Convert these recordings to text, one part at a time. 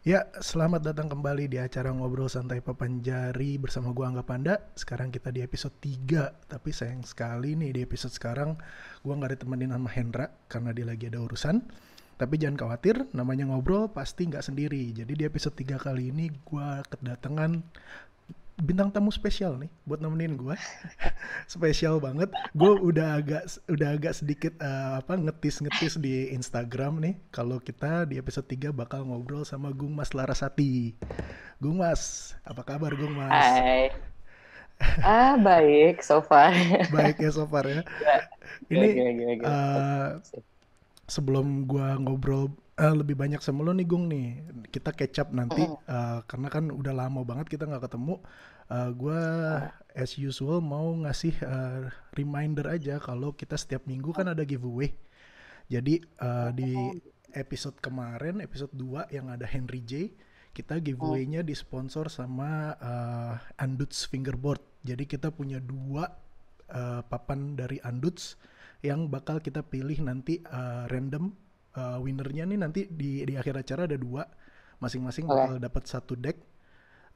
Ya, selamat datang kembali di acara Ngobrol Santai Papanjari bersama gua Angga Panda. Sekarang kita di episode 3, tapi sayang sekali nih di episode sekarang gua nggak ditemenin sama Hendra karena dia lagi ada urusan. Tapi jangan khawatir, namanya ngobrol pasti nggak sendiri. Jadi di episode 3 kali ini gua kedatangan bintang tamu spesial nih buat nemenin gue spesial banget. Gue udah agak udah agak sedikit uh, apa ngetis ngetis di Instagram nih. Kalau kita di episode 3 bakal ngobrol sama Gung Mas Larasati. Gung Mas apa kabar Gung Mas Hai. Ah baik so far. Baik ya so far ya. Ini uh, sebelum gue ngobrol uh, lebih banyak sama lo nih Gung nih. Kita kecap nanti uh, karena kan udah lama banget kita nggak ketemu. Uh, eh, gue as usual mau ngasih uh, reminder aja kalau kita setiap minggu kan ada giveaway. Jadi uh, di episode kemarin, episode 2 yang ada Henry J, kita giveaway-nya disponsor sama uh, Anduts Fingerboard. Jadi kita punya dua uh, papan dari Anduts yang bakal kita pilih nanti uh, random uh, winnernya nih nanti di di akhir acara ada dua masing-masing bakal dapat satu deck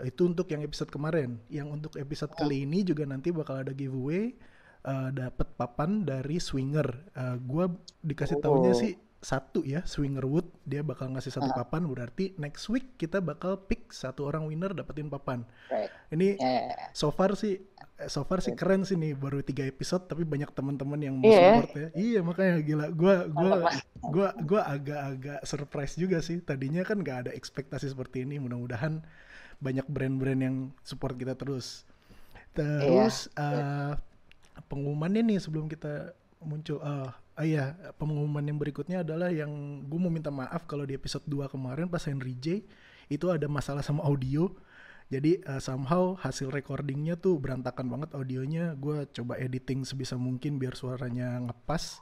itu untuk yang episode kemarin. Yang untuk episode oh. kali ini juga nanti bakal ada giveaway uh, dapat papan dari Swinger. Uh, gua dikasih oh. taunya sih satu ya Swinger Wood dia bakal ngasih satu uh. papan berarti next week kita bakal pick satu orang winner dapetin papan. Right. Ini yeah. so far sih so far sih keren sih nih baru tiga episode tapi banyak teman-teman yang mau yeah. support ya. Iya makanya gila gua gua gua gua agak-agak surprise juga sih. Tadinya kan nggak ada ekspektasi seperti ini. Mudah-mudahan banyak brand-brand yang support kita terus. Terus iya. uh, pengumumannya nih sebelum kita muncul uh, uh, iya pengumuman yang berikutnya adalah yang gue mau minta maaf kalau di episode 2 kemarin pas Henry J itu ada masalah sama audio. Jadi uh, somehow hasil recordingnya tuh berantakan banget audionya. Gue coba editing sebisa mungkin biar suaranya ngepas.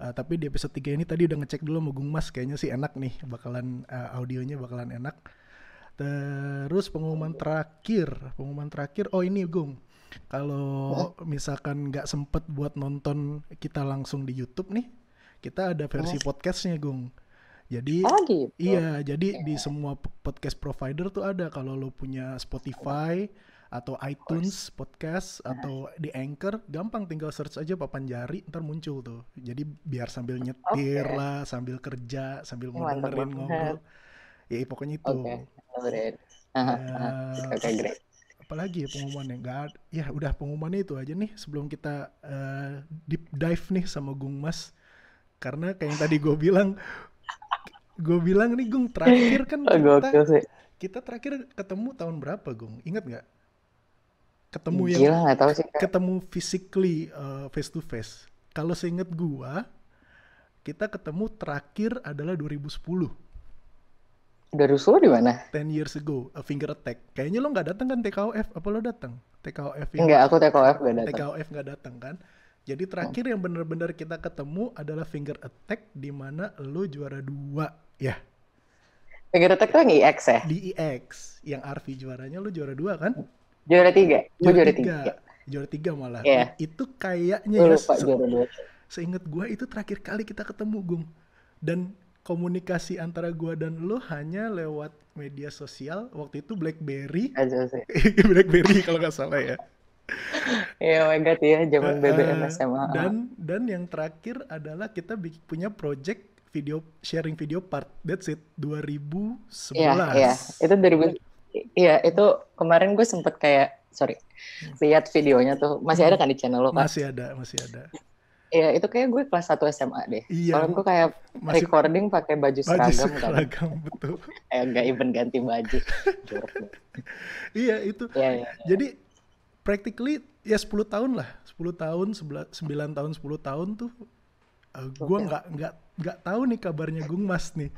Uh, tapi di episode 3 ini tadi udah ngecek dulu sama Gung Mas kayaknya sih enak nih bakalan uh, audionya bakalan enak. Terus pengumuman terakhir, pengumuman terakhir, oh ini Gung, kalau misalkan nggak sempet buat nonton kita langsung di YouTube nih, kita ada versi oh. podcastnya Gung. Jadi oh, gitu. iya, jadi di semua podcast provider tuh ada. Kalau lo punya Spotify atau iTunes podcast atau di Anchor, gampang tinggal search aja papan jari, ntar muncul tuh. Jadi biar sambil nyetir okay. lah, sambil kerja, sambil mau dengerin ngobrol. Ya pokoknya itu. Okay great. Uh, okay, great. Apalagi ya pengumumannya? Nggak ya udah pengumumannya itu aja nih sebelum kita uh, deep dive nih sama Gung Mas. Karena kayak yang tadi gue bilang gue bilang nih Gung terakhir kan kita kita terakhir ketemu tahun berapa Gung? Ingat nggak? Ketemu Gila, yang gak tahu sih, ketemu physically uh, face to face. Kalau seinget gue kita ketemu terakhir adalah 2010 Darusso di mana? Ten years ago, a finger attack. Kayaknya lo nggak datang kan TKOF? Apa lo datang? TKOF yang Enggak, aku TKOF nggak datang. TKOF nggak datang kan? Jadi terakhir hmm. yang benar-benar kita ketemu adalah finger attack di mana lo juara dua, ya. Finger attack tuh yang IX ya? Di IX, yang RV juaranya lo juara dua kan? Juara tiga, juara, juara tiga. tiga. Juara tiga malah. Yeah. Itu kayaknya ya, se seingat gue itu terakhir kali kita ketemu, Gung. Dan komunikasi antara gua dan lo hanya lewat media sosial waktu itu BlackBerry BlackBerry kalau nggak salah ya Iya, oh my god ya, zaman BBM SMA. Dan dan yang terakhir adalah kita punya project video sharing video part. That's it 2011. Iya, iya. Itu 2000 Iya, itu kemarin gue sempet kayak sorry, hmm. lihat videonya tuh. Masih ada kan di channel lo kan? Masih ada, masih ada. Iya, itu kayak gue kelas 1 SMA deh. Iya. Soalnya gue kayak masih recording pakai baju seragam. Baju seragam, kan. betul. kayak nggak even ganti baju. iya, itu. Iya, iya, iya. Jadi, practically ya 10 tahun lah. 10 tahun, 9 tahun, 10 tahun tuh uh, gue nggak okay. nggak nggak tahu nih kabarnya Gung Mas nih.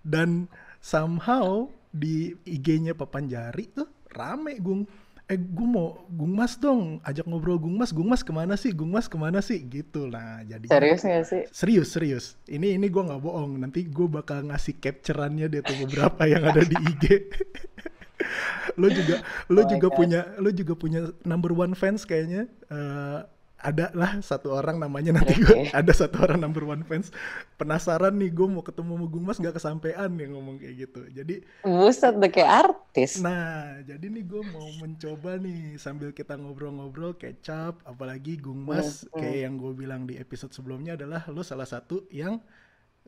Dan somehow di IG-nya Papanjari tuh rame Gung eh gue mau Gung Mas dong ajak ngobrol Gung Mas. Gung Mas ke mana sih? Gung Mas ke mana sih? Gitu. Lah jadi serius gak sih? Serius serius. Ini ini gue nggak bohong. Nanti gue bakal ngasih capturannya dia tuh beberapa yang ada di IG lo juga lo oh juga punya lo juga punya number one fans kayaknya. Uh, ada lah satu orang namanya nanti okay. gue ada satu orang number one fans. Penasaran nih gue mau ketemu sama Mas gak kesampean nih ngomong kayak gitu. Jadi buset deh kayak artis. Nah jadi nih gue mau mencoba nih sambil kita ngobrol-ngobrol kecap apalagi Gung Mas hmm, kayak yang gue bilang di episode sebelumnya adalah lo salah satu yang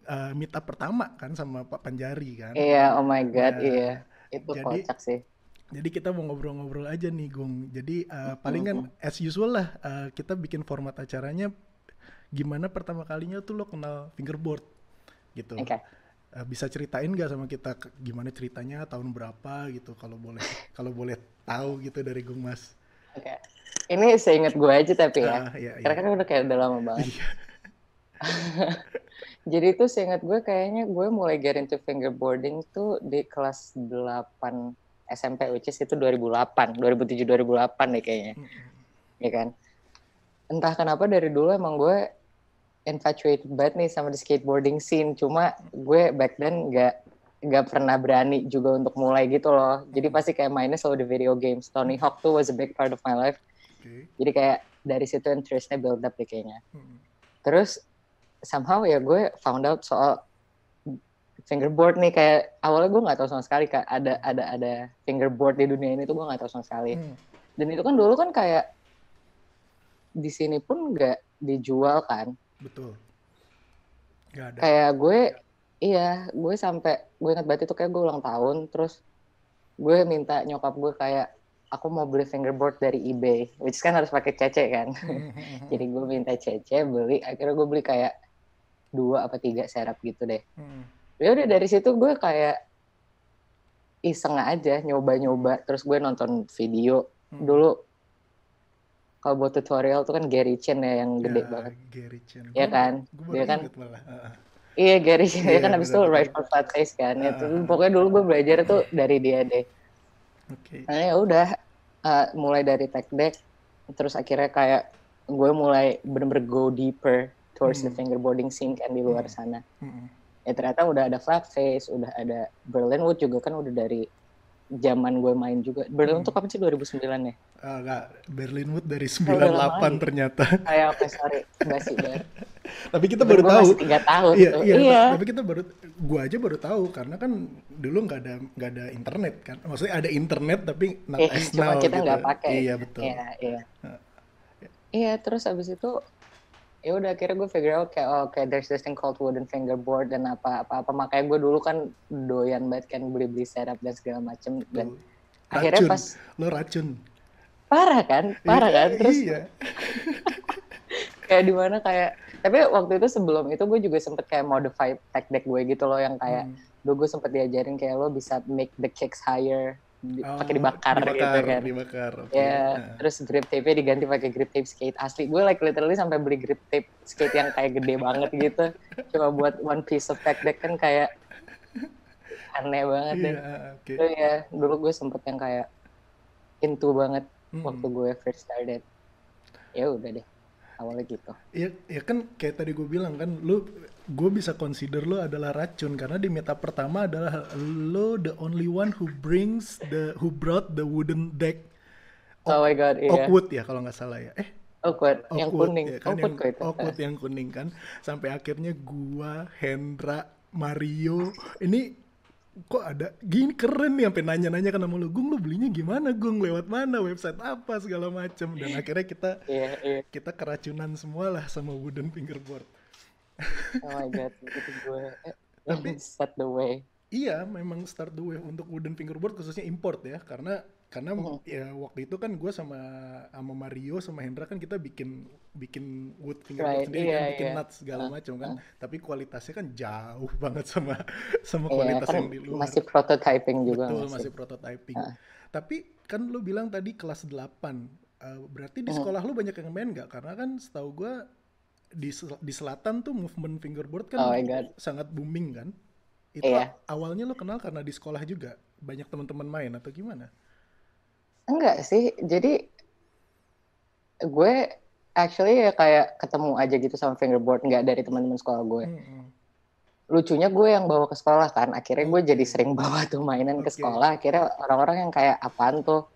uh, meet up pertama kan sama Pak Panjari kan? Iya oh my god nah, iya. Itu jadi, kocak sih jadi kita mau ngobrol-ngobrol aja nih, Gung. Jadi uh, paling kan as usual lah uh, kita bikin format acaranya gimana pertama kalinya tuh lo kenal fingerboard gitu. Okay. Uh, bisa ceritain gak sama kita gimana ceritanya tahun berapa gitu kalau boleh kalau boleh tahu gitu dari Gung Mas. Oke. Okay. Ini seingat gue aja tapi ya. Uh, iya, iya. Karena kan udah kayak udah lama banget. Iya. Jadi itu seingat gue kayaknya gue mulai get into fingerboarding tuh di kelas 8 SMP which is itu 2008 2007 2008 deh kayaknya. Mm -hmm. ya kan? Entah kenapa dari dulu emang gue infatuated banget nih sama the skateboarding scene. Cuma gue back then nggak nggak pernah berani juga untuk mulai gitu loh. Jadi pasti kayak mainnya selalu di video games. Tony Hawk tuh was a big part of my life. Okay. jadi kayak dari situ interestnya build up deh kayaknya. Hmm. terus somehow ya gue found out soal fingerboard nih kayak awalnya gue nggak tahu sama sekali kak. Ada ada ada fingerboard di dunia ini tuh gue nggak tahu sama sekali. Hmm. dan itu kan dulu kan kayak di sini pun nggak dijual kan. Betul. Gak ada. Kayak gue iya gue sampai gue ingat banget itu kayak gue ulang tahun terus gue minta nyokap gue kayak aku mau beli fingerboard dari eBay which kan harus pakai cece kan. Hmm, jadi gue minta cece beli akhirnya gue beli kayak dua apa tiga serap gitu deh. Hmm ya udah dari situ gue kayak iseng aja nyoba-nyoba. Terus gue nonton video. Hmm. dulu kalau buat tutorial tuh kan Gary Chen ya yang gede ya, banget. Gary Chen ya kan? dia kan? iya Gary Chen dia kan? Abis itu right for flat face kan uh, itu pokoknya dulu gue belajar tuh dari dia deh. Okay. nah ya udah uh, mulai dari tech deck. Terus akhirnya kayak gue mulai bener-bener go deeper towards hmm. the fingerboarding scene kan di luar hmm. sana. Hmm ya ternyata udah ada flat face, udah ada Berlin Wood juga kan udah dari zaman gue main juga. Berlin hmm. tuh kapan sih 2009 ya? Uh, enggak, Berlin Wood dari 98 oh, ternyata. Kayak oke okay, sorry, enggak sih Ber. tapi kita baru tahu. Masih 3 tahun iya, tuh. Iya, iya. Tapi kita baru gua aja baru tahu karena kan dulu nggak ada nggak ada internet kan. Maksudnya ada internet tapi not eh, as cuma kita nggak gitu. pakai. Iya betul. Iya, iya. Iya, terus abis itu ya udah akhirnya gue figure out kayak oh kayak there's this thing called wooden fingerboard dan apa apa apa makanya gue dulu kan doyan banget kan beli beli setup dan segala macem dan racun. akhirnya pas lo racun parah kan parah kan terus iya. kayak di mana kayak tapi waktu itu sebelum itu gue juga sempet kayak modify tech deck gue gitu loh yang kayak hmm. dulu gue sempet diajarin kayak lo bisa make the kicks higher di, oh, pakai dibakar, dibakar gitu kan. Dibakar. Okay. Ya, nah. terus grip tape diganti pakai grip tape skate asli. Gue like literally sampai beli grip tape skate yang kayak gede banget gitu. Cuma buat one piece of pack deck kan kayak aneh banget deh. Yeah, okay. So, ya, dulu gue sempet yang kayak into banget hmm. waktu gue first started. Ya udah deh awalnya gitu. Iya, ya kan kayak tadi gue bilang kan, lu gue bisa consider lo adalah racun karena di meta pertama adalah lo the only one who brings the who brought the wooden deck. Oh my god, iya. Oakwood ya kalau nggak salah ya. Eh, Oakwood, yang kuning. Ya, kan Oakwood, yang, Oakwood yang kuning kan. Sampai akhirnya gua, Hendra, Mario, ini kok ada? Gini keren nih sampai nanya-nanya kan sama lu. Gung lu belinya gimana Gung? Lewat mana? Website apa segala macam dan akhirnya kita yeah, yeah. kita keracunan semua lah sama wooden fingerboard. Oh my god itu gue eh, tapi start the way. iya memang start the way untuk wooden fingerboard khususnya import ya. Karena karena uh-huh. ya waktu itu kan gue sama sama Mario sama Hendra kan kita bikin bikin wood fingerboard right, sendiri iya, kan bikin iya. nuts segala uh, macam kan uh. tapi kualitasnya kan jauh banget sama sama iya, kualitas kan yang di luar masih prototyping juga betul masih, masih prototyping uh. tapi kan lu bilang tadi kelas 8 uh, berarti di uh-huh. sekolah lu banyak yang main nggak karena kan setahu gue di di selatan tuh movement fingerboard kan oh sangat booming kan itu iya. awalnya lo kenal karena di sekolah juga banyak teman-teman main atau gimana Enggak sih, jadi gue actually ya kayak ketemu aja gitu sama fingerboard nggak dari teman-teman sekolah gue. Hmm. lucunya gue yang bawa ke sekolah kan akhirnya gue jadi sering bawa tuh mainan ke sekolah akhirnya orang-orang yang kayak apaan tuh.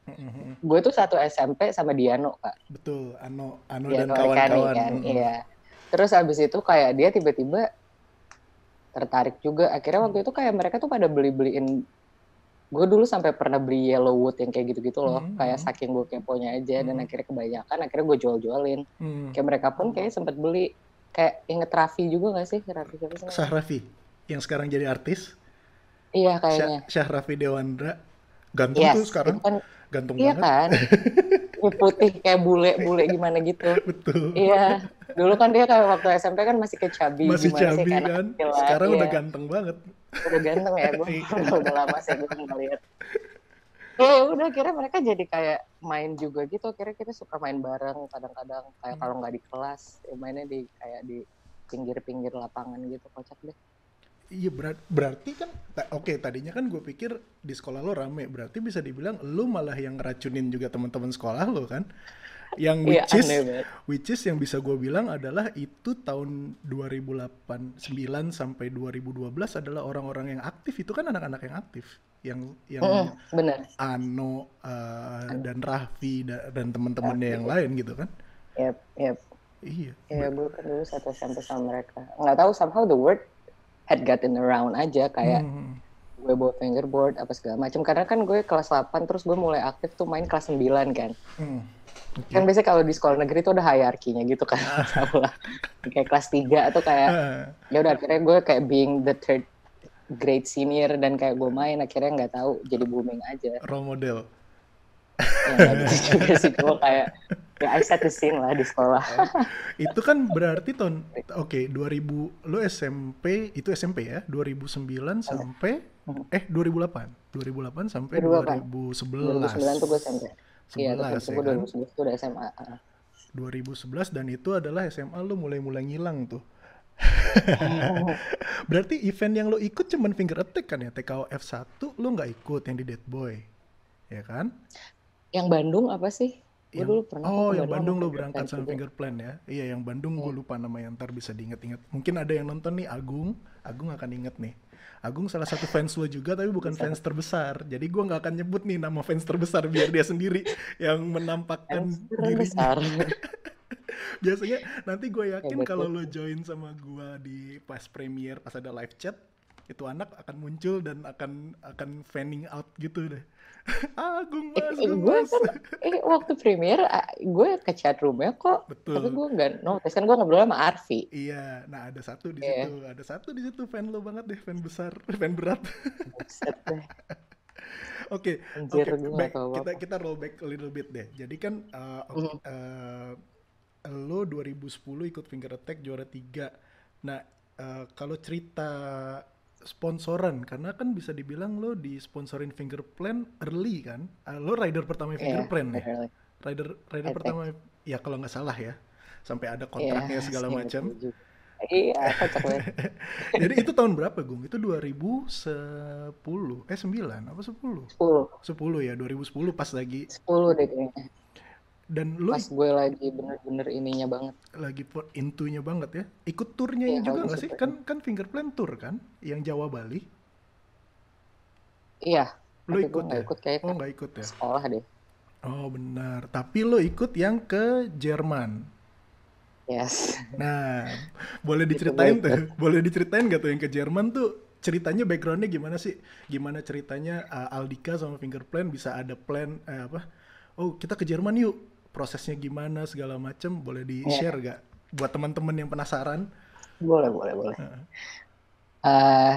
Gue tuh satu SMP sama Diano kak. Betul Ano Ano Diano dan kawan-kawan. Kan iya. Terus abis itu kayak dia tiba-tiba tertarik juga. Akhirnya waktu itu kayak mereka tuh pada beli-beliin gue dulu sampai pernah beli yellow wood yang kayak gitu-gitu loh mm -hmm. kayak saking gue keponya aja mm -hmm. dan akhirnya kebanyakan akhirnya gue jual-jualin. Mm -hmm. kayak mereka pun kayak sempet beli kayak inget Raffi juga gak sih? Raffi siapa sih Syah Raffi yang sekarang jadi artis. Iya kayaknya. Syah, Syah Raffi Dewandra. Ganteng yes, tuh sekarang. kan, ganteng iya banget. kan? Putih kayak bule-bule gimana gitu. Betul. Iya dulu kan dia kayak waktu SMP kan masih kecabi masih cabi sih, kan sekarang iya. udah ganteng banget udah ganteng ya gue iya. udah lama sih gue ngeliat ya udah kira mereka jadi kayak main juga gitu kira kita suka main bareng kadang-kadang kayak hmm. kalau nggak di kelas ya mainnya di kayak di pinggir-pinggir lapangan gitu kocak deh Iya berat, berarti kan oke okay, tadinya kan gue pikir di sekolah lo rame berarti bisa dibilang lo malah yang ngeracunin juga teman-teman sekolah lo kan yang iya, which is which is yang bisa gue bilang adalah itu tahun 2008 9 sampai 2012 adalah orang-orang yang aktif. Itu kan anak-anak yang aktif. Yang yang mm, bener. Ano uh, dan Raffi da, dan teman-temannya yang lain gitu kan. Yep yep. Iya. Iya gue kan dulu satu sampai sama mereka. Nggak tahu somehow the word had gotten around aja kayak hmm. gue bawa fingerboard apa segala macam karena kan gue kelas 8 terus gue mulai aktif tuh main kelas 9 kan. Hmm Okay. Kan biasanya kalau di sekolah negeri itu ada hierarkinya gitu kan. lah. kayak kelas 3 atau kayak ya udah akhirnya gue kayak being the third grade senior dan kayak gue main akhirnya nggak tahu jadi booming aja. Role model. ya gitu juga sih gue kayak ya I set the scene lah di sekolah. itu kan berarti tahun oke okay, 2000 lo SMP itu SMP ya 2009 sampai eh 2008 2008 sampai 2008. 2011. 2009 tuh gue SMP. 11 iya, ya kan? 2011 itu udah SMA. 2011 dan itu adalah SMA lu mulai-mulai ngilang tuh. Berarti event yang lo ikut cuman finger attack kan ya? TKO F1 lo nggak ikut yang di Dead Boy. Ya kan? Yang Bandung apa sih? Yang, dulu pernah oh, yang Bandung, Bandung lo berangkat sama Finger Plan ya? Iya, yang Bandung gue iya. lupa nama yang ntar bisa diinget-inget. Mungkin ada yang nonton nih Agung, Agung akan inget nih. Agung salah satu fans lo juga tapi bukan fans terbesar. Jadi gue nggak akan nyebut nih nama fans terbesar biar dia sendiri yang menampakkan dirinya. Biasanya nanti gue yakin kalau lo join sama gue di pas premiere pas ada live chat itu anak akan muncul dan akan akan fanning out gitu deh. Agung mas, eh, gue kan, eh waktu premier gue ke chat roomnya kok, Betul. tapi gue nggak notice kan gue ngobrol sama Arfi. Iya, nah ada satu di yeah. situ, ada satu di situ fan lo banget deh, fan besar, fan berat. Oke, oke, back kita kita roll back a little bit deh. Jadi kan uh, mm. uh, lo 2010 ikut Finger Attack juara tiga. Nah, uh, kalau cerita sponsoran. Karena kan bisa dibilang lo di sponsorin Fingerplan early kan. Uh, lo rider pertama iya, Fingerplan yeah, ya rider rider I pertama think. ya kalau nggak salah ya. Sampai ada kontraknya yeah, segala macam. iya jadi itu tahun berapa Gung? Itu 2010 eh 9 apa 10 10 10 ya 2010 pas lagi 10 deh kayaknya dan lu pas gue lagi bener-bener ininya banget. lagi intunya banget ya. Ikut turnya ya, juga nggak sih? kan kan fingerplan tour kan yang Jawa Bali. Iya. Lu ikut ya? ikut kayak oh nggak ikut ya? sekolah deh. Oh benar. Tapi lo ikut yang ke Jerman. Yes. Nah boleh diceritain tuh boleh diceritain gak tuh yang ke Jerman tuh ceritanya backgroundnya gimana sih? Gimana ceritanya uh, Aldika sama Fingerplan bisa ada plan eh, apa? Oh kita ke Jerman yuk prosesnya gimana segala macem boleh di share yeah. gak buat teman-teman yang penasaran. Boleh boleh boleh. Uh. Uh,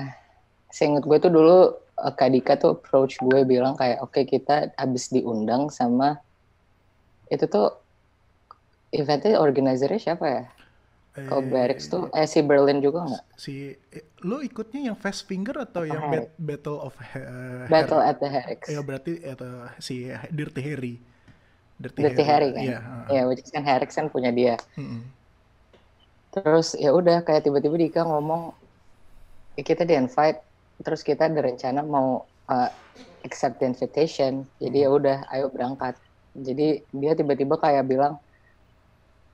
seinget gue tuh dulu uh, Kak Dika tuh approach gue bilang kayak oke okay, kita habis diundang sama itu tuh eventnya organizernya siapa ya? Eh, kalau Barracks tuh eh si Berlin juga nggak? Si eh, lo ikutnya yang Fast Finger atau yang bat, Battle of uh, Battle at the Herrix ya berarti atau si Dirty Harry Dirty, Dirty Harry, Harry kan? Iya, yeah, yeah, which is kan Harry kan punya dia. Mm-hmm. Terus ya udah kayak tiba-tiba Dika ngomong ya kita di invite, terus kita ada rencana mau uh, accept the invitation. Jadi mm. ya udah, ayo berangkat. Jadi dia tiba-tiba kayak bilang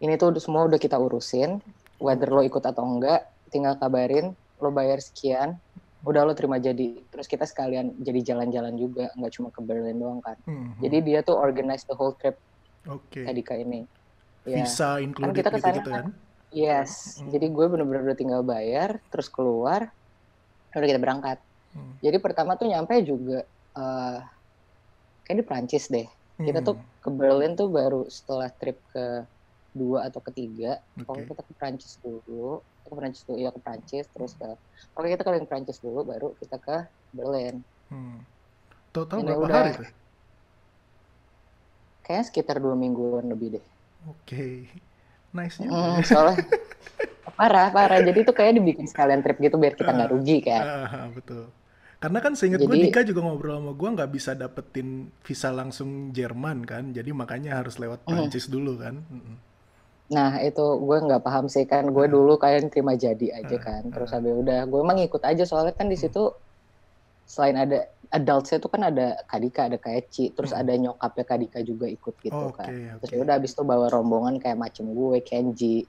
ini tuh semua udah kita urusin, whether lo ikut atau enggak, tinggal kabarin lo bayar sekian udah lo terima jadi terus kita sekalian jadi jalan-jalan juga nggak cuma ke Berlin doang kan mm-hmm. jadi dia tuh organize the whole trip okay. Kadika ini ya. visa kan included kan kita ke sana, gitu, kan yes mm. jadi gue bener-bener udah tinggal bayar terus keluar udah kita berangkat mm. jadi pertama tuh nyampe juga uh, kayak di Prancis deh kita tuh mm. ke Berlin tuh baru setelah trip ke dua atau ketiga. Okay. pokoknya kita ke Prancis dulu. Ke Prancis dulu ya ke Prancis terus ke oke kita kalian Prancis dulu baru kita ke Berlin. Hmm. total berapa udah, hari tuh? Kayaknya sekitar dua mingguan lebih deh. Oke. Okay. nice nya hmm, soalnya parah parah. Jadi itu kayak dibikin sekalian trip gitu biar kita nggak uh, rugi kan uh, betul. Karena kan seingat gue Dika juga ngobrol sama gue nggak bisa dapetin visa langsung Jerman kan. Jadi makanya harus lewat Prancis uh, dulu kan. Uh, uh. Nah itu gue nggak paham sih kan gue hmm. dulu kalian terima jadi aja hmm. kan terus hmm. habis udah gue emang ikut aja soalnya kan di situ selain ada adultsnya tuh kan ada Kadika ada Keci terus ada nyokapnya Kadika juga ikut gitu oh, kan okay, terus okay. udah habis itu bawa rombongan kayak macem gue Kenji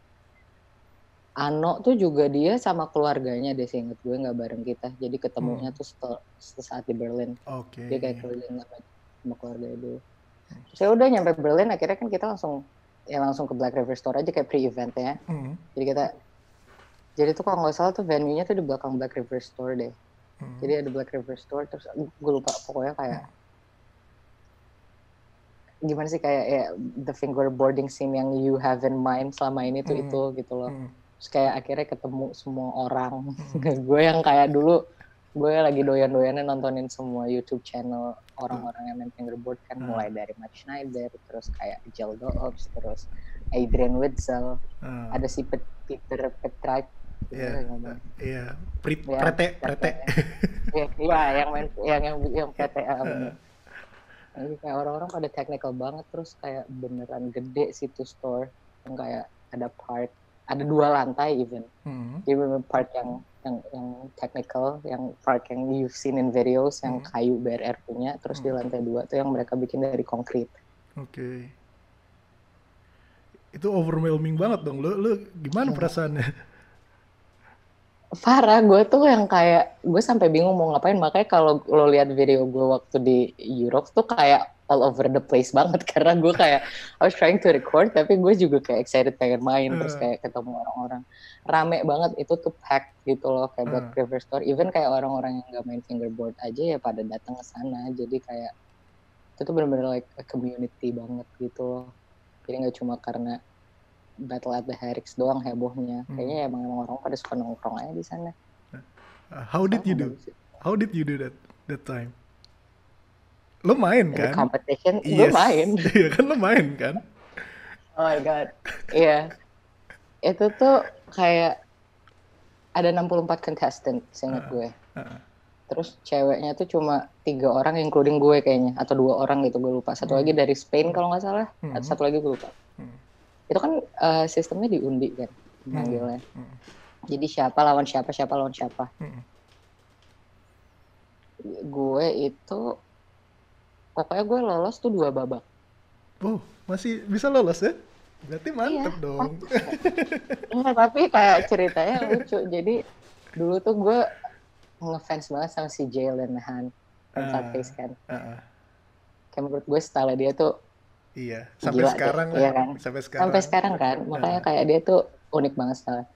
Ano tuh juga dia sama keluarganya deh inget gue nggak bareng kita jadi ketemunya hmm. tuh setel, saat di Berlin okay. dia kayak keliling sama keluarga dulu saya udah nyampe Berlin akhirnya kan kita langsung ya langsung ke Black River Store aja kayak pre-event ya. Mm. Jadi kita jadi tuh kalau nggak salah tuh venue-nya tuh di belakang Black River Store deh. Mm. Jadi ada Black River Store terus gue lupa pokoknya kayak mm. gimana sih kayak ya the fingerboarding scene yang you have in mind selama ini tuh mm. itu gitu loh. Mm. Terus kayak akhirnya ketemu semua orang. Mm. gue yang kayak dulu gue lagi doyan-doyannya nontonin semua YouTube channel orang-orang yang main fingerboard kan hmm. mulai dari Matt Schneider terus kayak Jeldo Ops terus Adrian Witzel hmm. ada si Peter Petrite Iya, iya, prete, prete. Iya, yang main, yang yang yang PT. Uh, kayak orang-orang pada technical banget, terus kayak beneran gede situ store, yang kayak ada part, ada dua lantai even. Hmm. Jadi part yang yang yang technical, yang part yang you've seen in videos yang hmm. kayu BRR punya, terus hmm. di lantai dua tuh yang mereka bikin dari konkrit. Oke. Okay. Itu overwhelming banget dong. Lu lu gimana ya. perasaannya? Farah, gue tuh yang kayak gue sampai bingung mau ngapain. Makanya kalau lo lihat video gue waktu di Europe tuh kayak all over the place banget karena gue kayak I was trying to record tapi gue juga kayak excited pengen main terus hmm. kayak ketemu orang-orang rame banget itu tuh pack gitu loh kayak buat uh. River Store even kayak orang-orang yang gak main fingerboard aja ya pada datang ke sana jadi kayak itu tuh bener-bener like a community banget gitu loh jadi nggak cuma karena Battle at the Herix doang hebohnya hmm. kayaknya emang emang orang pada suka nongkrong aja di sana uh, how did you do how did you do that that time lo main kan competition yes. gue main iya kan lo main kan oh my god iya yeah. itu tuh kayak ada 64 contestant seingat uh, gue. Uh, Terus ceweknya tuh cuma tiga orang including gue kayaknya atau dua orang gitu gue lupa. Satu hmm. lagi dari Spain kalau nggak salah, hmm. satu lagi gue lupa. Hmm. Itu kan uh, sistemnya diundi kan hmm. manggilnya. Hmm. Jadi siapa lawan siapa, siapa lawan siapa. Hmm. Gue itu pokoknya gue lolos tuh dua babak. Oh, masih bisa lolos ya? Berarti mantep iya. dong. Enggak, tapi kayak ceritanya lucu. Jadi dulu tuh gue ngefans banget sama si Jalen Han. uh, kan. Uh, uh. Kayak menurut gue style dia tuh Iya, sampai gila sekarang deh, iya kan? Sampai sekarang. Sampai sekarang kan. Makanya uh. kayak dia tuh unik banget style.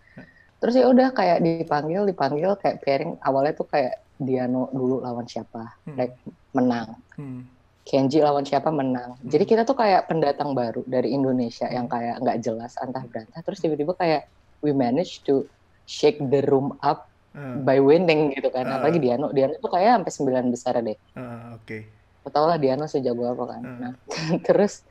Terus ya udah kayak dipanggil, dipanggil kayak pairing awalnya tuh kayak Diano dulu lawan siapa, hmm. like menang. Hmm Kenji lawan siapa menang. Hmm. Jadi kita tuh kayak pendatang baru dari Indonesia yang kayak nggak jelas antah berantah. Terus tiba-tiba kayak we manage to shake the room up uh. by winning gitu kan. Uh. Apalagi Diano, Diano tuh kayak sampai sembilan besar deh. Uh, Oke. Okay. Tau lah Diano sejago apa kan. Uh. Nah, terus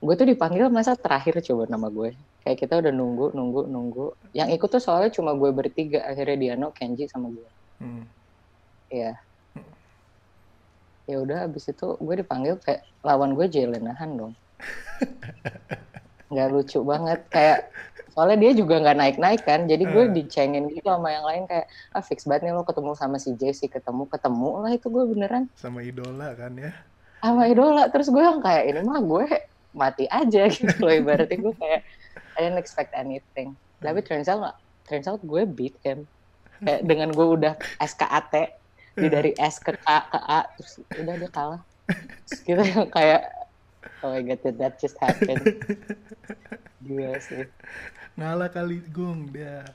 gue tuh dipanggil masa terakhir coba nama gue. Kayak kita udah nunggu, nunggu, nunggu. Yang ikut tuh soalnya cuma gue bertiga. Akhirnya Diano, Kenji sama gue. Hmm. Iya ya udah abis itu gue dipanggil kayak lawan gue Jelenahan dong nggak lucu banget kayak soalnya dia juga nggak naik naik kan jadi gue uh. dicengin gitu sama yang lain kayak ah fix banget nih lo ketemu sama si Jesse ketemu ketemu lah itu gue beneran. Sama idola kan ya? Sama idola terus gue yang kayak ini mah gue mati aja gitu loh ibaratnya gue kayak I didn't expect anything. Tapi turns out turns out gue beat him kayak dengan gue udah SKAT di dari S ke K ke A terus udah dia kalah. Terus kita kayak oh my god that just happened gila sih ngalah kali gung dia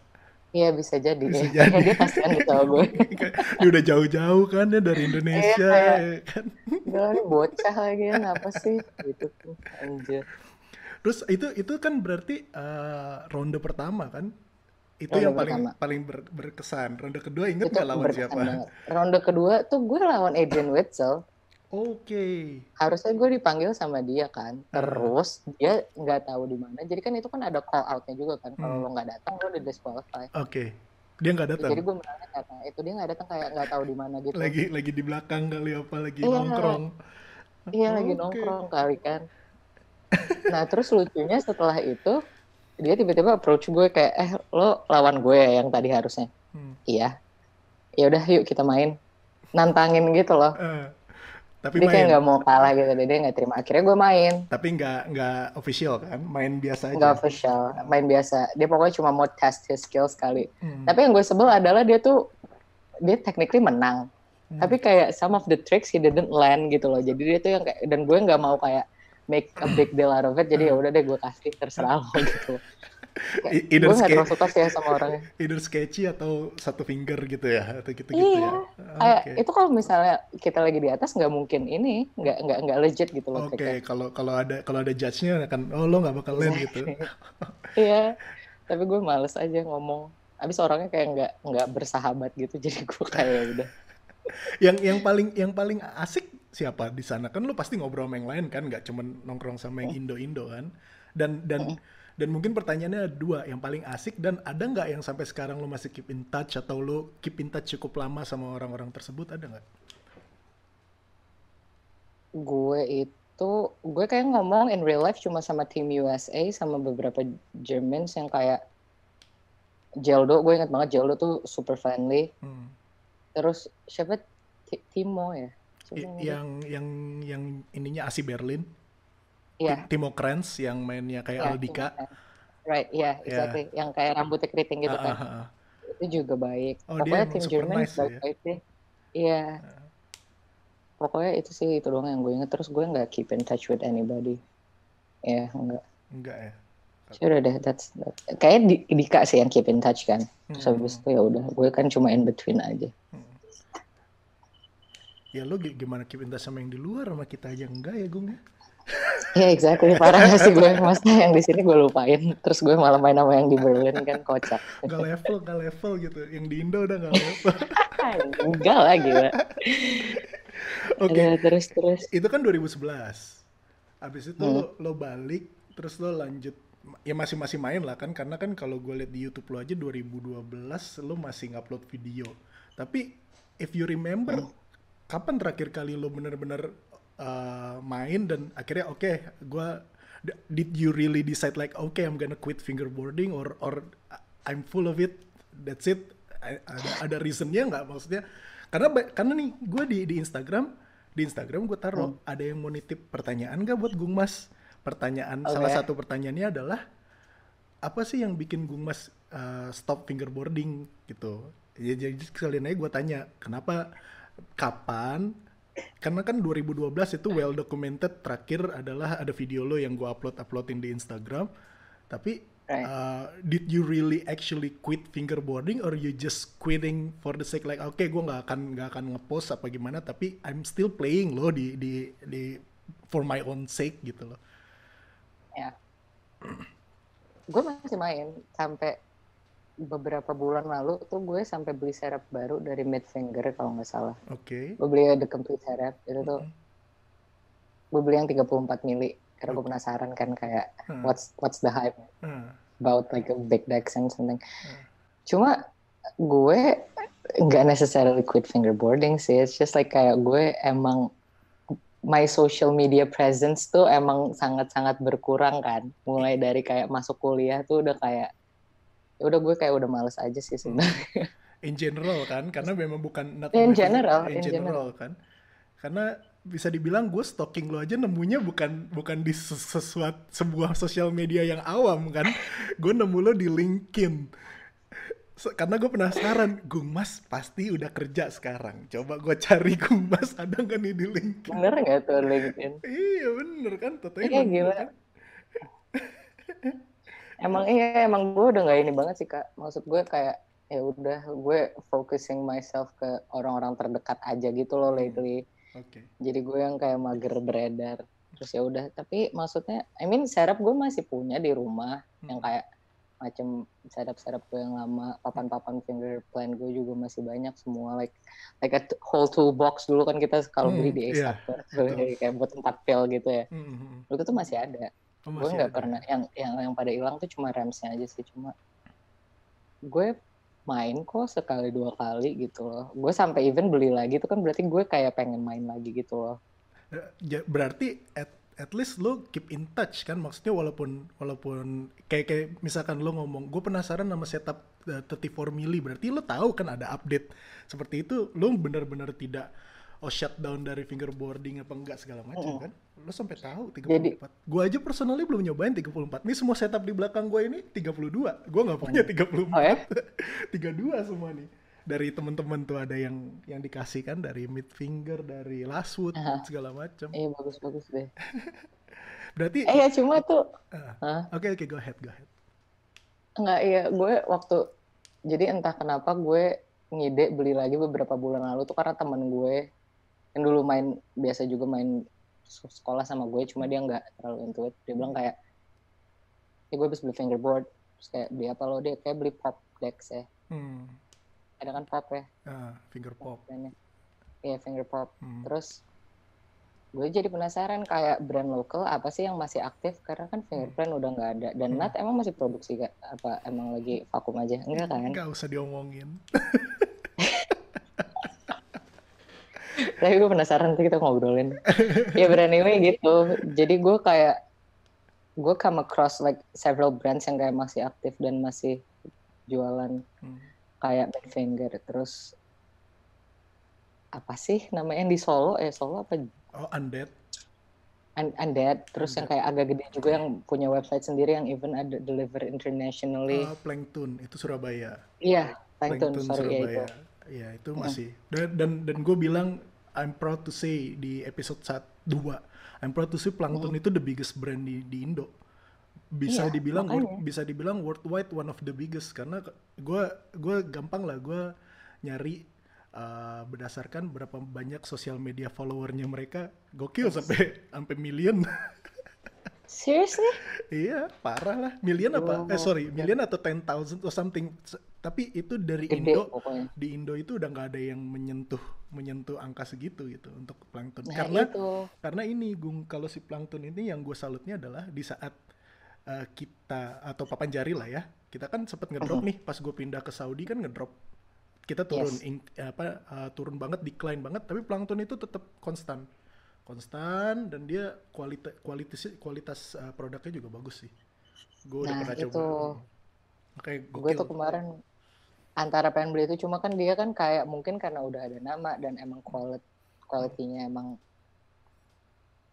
Iya bisa jadi. Bisa ya. jadi. dia kasihan gitu sama gue. dia udah jauh-jauh kan ya dari Indonesia. Iya, ya, kan. Gila bocah lagi ya apa sih gitu tuh anjir. Terus itu itu kan berarti uh, ronde pertama kan? Itu ronde yang paling pertama. paling ber, berkesan. Ronde kedua inget nggak lawan siapa? Banget. Ronde kedua tuh gue lawan Adrian Witzel. Oke. Okay. Harusnya gue dipanggil sama dia kan. Terus uh. dia nggak tahu di mana. Jadi kan itu kan ada call outnya juga kan. Kalau hmm. lo nggak datang lo udah disqualify. Oke. Okay. Dia nggak datang. Jadi gue menanya kata itu dia nggak datang kayak nggak tahu di mana gitu. Lagi lagi di belakang kali apa lagi iya, nongkrong. Iya lagi okay. nongkrong kali kan nah terus lucunya setelah itu dia tiba-tiba approach gue kayak eh lo lawan gue ya yang tadi harusnya hmm. iya ya udah yuk kita main nantangin gitu loh uh, tapi dia main. kayak nggak mau kalah gitu dia nggak terima. Akhirnya gue main. Tapi nggak nggak official kan? Main biasa aja. Nggak official. Main biasa. Dia pokoknya cuma mau test his skills sekali hmm. tapi yang gue sebel adalah dia tuh dia technically menang. Hmm. tapi kayak some of the tricks he didn't land gitu loh. Jadi dia tuh yang kayak dan gue nggak mau kayak make a big deal out of it. Jadi ya udah deh gue kasih terserah lo gitu gue gak terlalu suka sih ya sama orangnya. Either sketchy atau satu finger gitu ya atau gitu gitu iya. ya? okay. itu kalau misalnya kita lagi di atas nggak mungkin ini nggak nggak nggak legit gitu loh oke okay. kalau kalau ada kalau ada judge-nya akan oh lo nggak bakal land gitu. Iya tapi gue males aja ngomong. Abis orangnya kayak nggak nggak bersahabat gitu jadi gue kayak udah. Yang yang paling yang paling asik siapa di sana? Kan lu pasti ngobrol sama yang lain kan nggak cuma nongkrong sama yang Indo Indo kan. Dan dan dan mungkin pertanyaannya ada dua yang paling asik dan ada nggak yang sampai sekarang lu masih keep in touch atau lu keep in touch cukup lama sama orang-orang tersebut ada nggak? Gue itu gue kayak ngomong in real life cuma sama tim USA sama beberapa Germans yang kayak Jeldo gue inget banget Jeldo tuh super friendly. Hmm. Terus siapa Timo ya? yang yang yang ininya Asi Berlin. Iya. Yeah. Timo Kranz yang mainnya kayak yeah, Aldika. Right, ya, yeah, exactly. Yeah. Yang kayak rambutnya keriting gitu uh, kan. Uh, uh. Itu juga baik. Oh, Pokoknya tim Jerman nice, baik ya? Iya. Yeah. Pokoknya itu sih itu doang yang gue inget. Terus gue nggak keep in touch with anybody. Ya, yeah, enggak. Enggak ya. Sudah deh, that's, that. kayak di, Dika sih yang keep in touch kan. Terus hmm. habis itu ya udah, gue kan cuma in between aja. Hmm ya lo gimana keep in touch sama yang di luar sama kita aja enggak ya Gung ya Ya exactly, parah gak sih gue? Maksudnya yang di sini gue lupain. Terus gue malah main sama yang di Berlin kan kocak. Gak level, gak level gitu. Yang di Indo udah gak level. Enggak lah gila. Oke. Okay. Terus, terus. Itu kan 2011 Abis itu hmm. lo, lo balik Terus lo lanjut Ya masih masih main lah kan. Karena kan kalau gue liat di Youtube lo aja 2012 Lo masih ngupload video. Tapi if you remember hmm. kapan terakhir kali lo bener-bener uh, main dan akhirnya oke okay, gue did you really decide like okay I'm gonna quit fingerboarding or or I'm full of it that's it ada ada reasonnya nggak maksudnya karena karena nih gue di di Instagram di Instagram gue taruh hmm. ada yang mau nitip pertanyaan gak buat Gung Mas pertanyaan okay. salah satu pertanyaannya adalah apa sih yang bikin Gung Mas uh, stop fingerboarding gitu ya jadi sekalian aja gue tanya kenapa kapan karena kan 2012 itu well documented terakhir adalah ada video lo yang gue upload uploadin di Instagram. Tapi right. uh, did you really actually quit fingerboarding or you just quitting for the sake like oke okay, gue nggak akan nggak akan ngepost apa gimana tapi I'm still playing lo di di di for my own sake gitu loh. Ya. Gue masih main sampai beberapa bulan lalu tuh gue sampai beli serep baru dari Mid Finger kalau nggak salah. Oke. Okay. Gue beli the complete serep itu tuh. Mm -hmm. Gue beli yang 34 mili karena gue penasaran kan kayak hmm. what's what's the hype hmm. about like a big deck and something. Hmm. Cuma gue nggak necessarily quit fingerboarding sih. It's just like kayak gue emang my social media presence tuh emang sangat-sangat berkurang kan. Mulai dari kayak masuk kuliah tuh udah kayak ya udah gue kayak udah males aja sih sebenarnya in general kan karena memang bukan not in general in, in general, general kan karena bisa dibilang gue stalking lo aja nemunya bukan bukan di sesuatu sebuah sosial media yang awam kan gue nemu lo di LinkedIn karena gue penasaran, Gung Mas pasti udah kerja sekarang. Coba gue cari Gung Mas ada nggak nih di LinkedIn? Bener nggak tuh LinkedIn? iya bener kan, Tentunya iya gila. Kan? Emang iya emang gue udah nggak ini banget sih kak. Maksud gue kayak ya udah gue focusing myself ke orang-orang terdekat aja gitu loh lately. Oke. Okay. Jadi gue yang kayak mager beredar. Terus ya udah. Tapi maksudnya, I mean setup gue masih punya di rumah hmm. yang kayak macam setup-setup gue yang lama papan-papan finger plan gue juga masih banyak semua like like a whole toolbox dulu kan kita kalau beli hmm, di Ace yeah, kayak buat tempat pil gitu ya mm-hmm. itu tuh masih ada gue nggak pernah yang yang yang pada hilang tuh cuma remsnya aja sih cuma gue main kok sekali dua kali gitu loh. Gue sampai even beli lagi tuh kan berarti gue kayak pengen main lagi gitu loh. Eh, berarti at at least lo keep in touch kan? Maksudnya walaupun walaupun kayak kayak misalkan lo ngomong gue penasaran sama setup uh, 34 mili berarti lo tahu kan ada update. Seperti itu lo benar-benar tidak oh shutdown dari fingerboarding apa enggak segala macam oh. kan? Lo sampai tahu 34 Jadi, gue aja personally belum nyobain 34 ini semua setup di belakang gue ini 32 gue nggak punya 34 oh, ya? 32 semua nih. Dari teman-teman tuh ada yang yang dikasih kan dari mid finger dari last uh, segala macam. Iya bagus bagus deh. Berarti eh ya cuma tuh oke uh, oke okay, okay, go ahead go ahead. Enggak iya gue waktu jadi entah kenapa gue ngide beli lagi beberapa bulan lalu tuh karena teman gue yang dulu main biasa juga main sekolah sama gue cuma dia nggak terlalu into it. Dia bilang kayak ya gue habis beli fingerboard terus kayak beli apa lo dia kayak beli pop decks ya. Hmm. Ada kan pop ya? Uh, finger pop. Iya finger pop. Hmm. terus gue jadi penasaran kayak brand lokal apa sih yang masih aktif? Karena kan fingerprint hmm. udah nggak ada. Dan hmm. Nat emang masih produksi gak apa emang lagi vakum aja? Enggak kan? Enggak usah diomongin tapi gue penasaran nanti kita ngobrolin. Ya brand anyway gitu. Jadi gue kayak gue come across like several brands yang kayak masih aktif dan masih jualan. Hmm. Kayak Finger terus apa sih namanya yang di Solo? Eh Solo apa? Oh Undead. Un Undead. Terus Undead. yang kayak agak gede juga yang punya website sendiri yang even ada deliver internationally. Uh, Plankton. Itu Surabaya. Iya Plankton, Plankton sorry Surabaya. ya itu. Ya itu masih. Dan dan, dan gue bilang I'm proud to say di episode 1 2 I'm proud to say Plankton hmm. itu the biggest brand di di Indo bisa iya, dibilang makanya. bisa dibilang worldwide one of the biggest karena gue gue gampang lah gue nyari uh, berdasarkan berapa banyak sosial media followernya mereka gokil yes. sampai sampai million Seriously? iya, parah lah. Million apa? Eh sorry, million atau ten thousand atau something. Tapi itu dari Gede, Indo. Pokoknya. Di Indo itu udah nggak ada yang menyentuh menyentuh angka segitu gitu untuk plankton. Nah, karena itu. karena ini Gung kalau si plankton ini yang gue salutnya adalah di saat uh, kita atau papan jari lah ya kita kan sempat ngedrop uh -huh. nih pas gue pindah ke Saudi kan ngedrop kita turun yes. in, apa uh, turun banget decline banget tapi plankton itu tetap konstan konstan dan dia kualitas kualitas kualitas uh, produknya juga bagus sih gue nah, udah pernah itu, coba kayak gue tuh kemarin antara pengen beli itu cuma kan dia kan kayak mungkin karena udah ada nama dan emang kualit kualitinya emang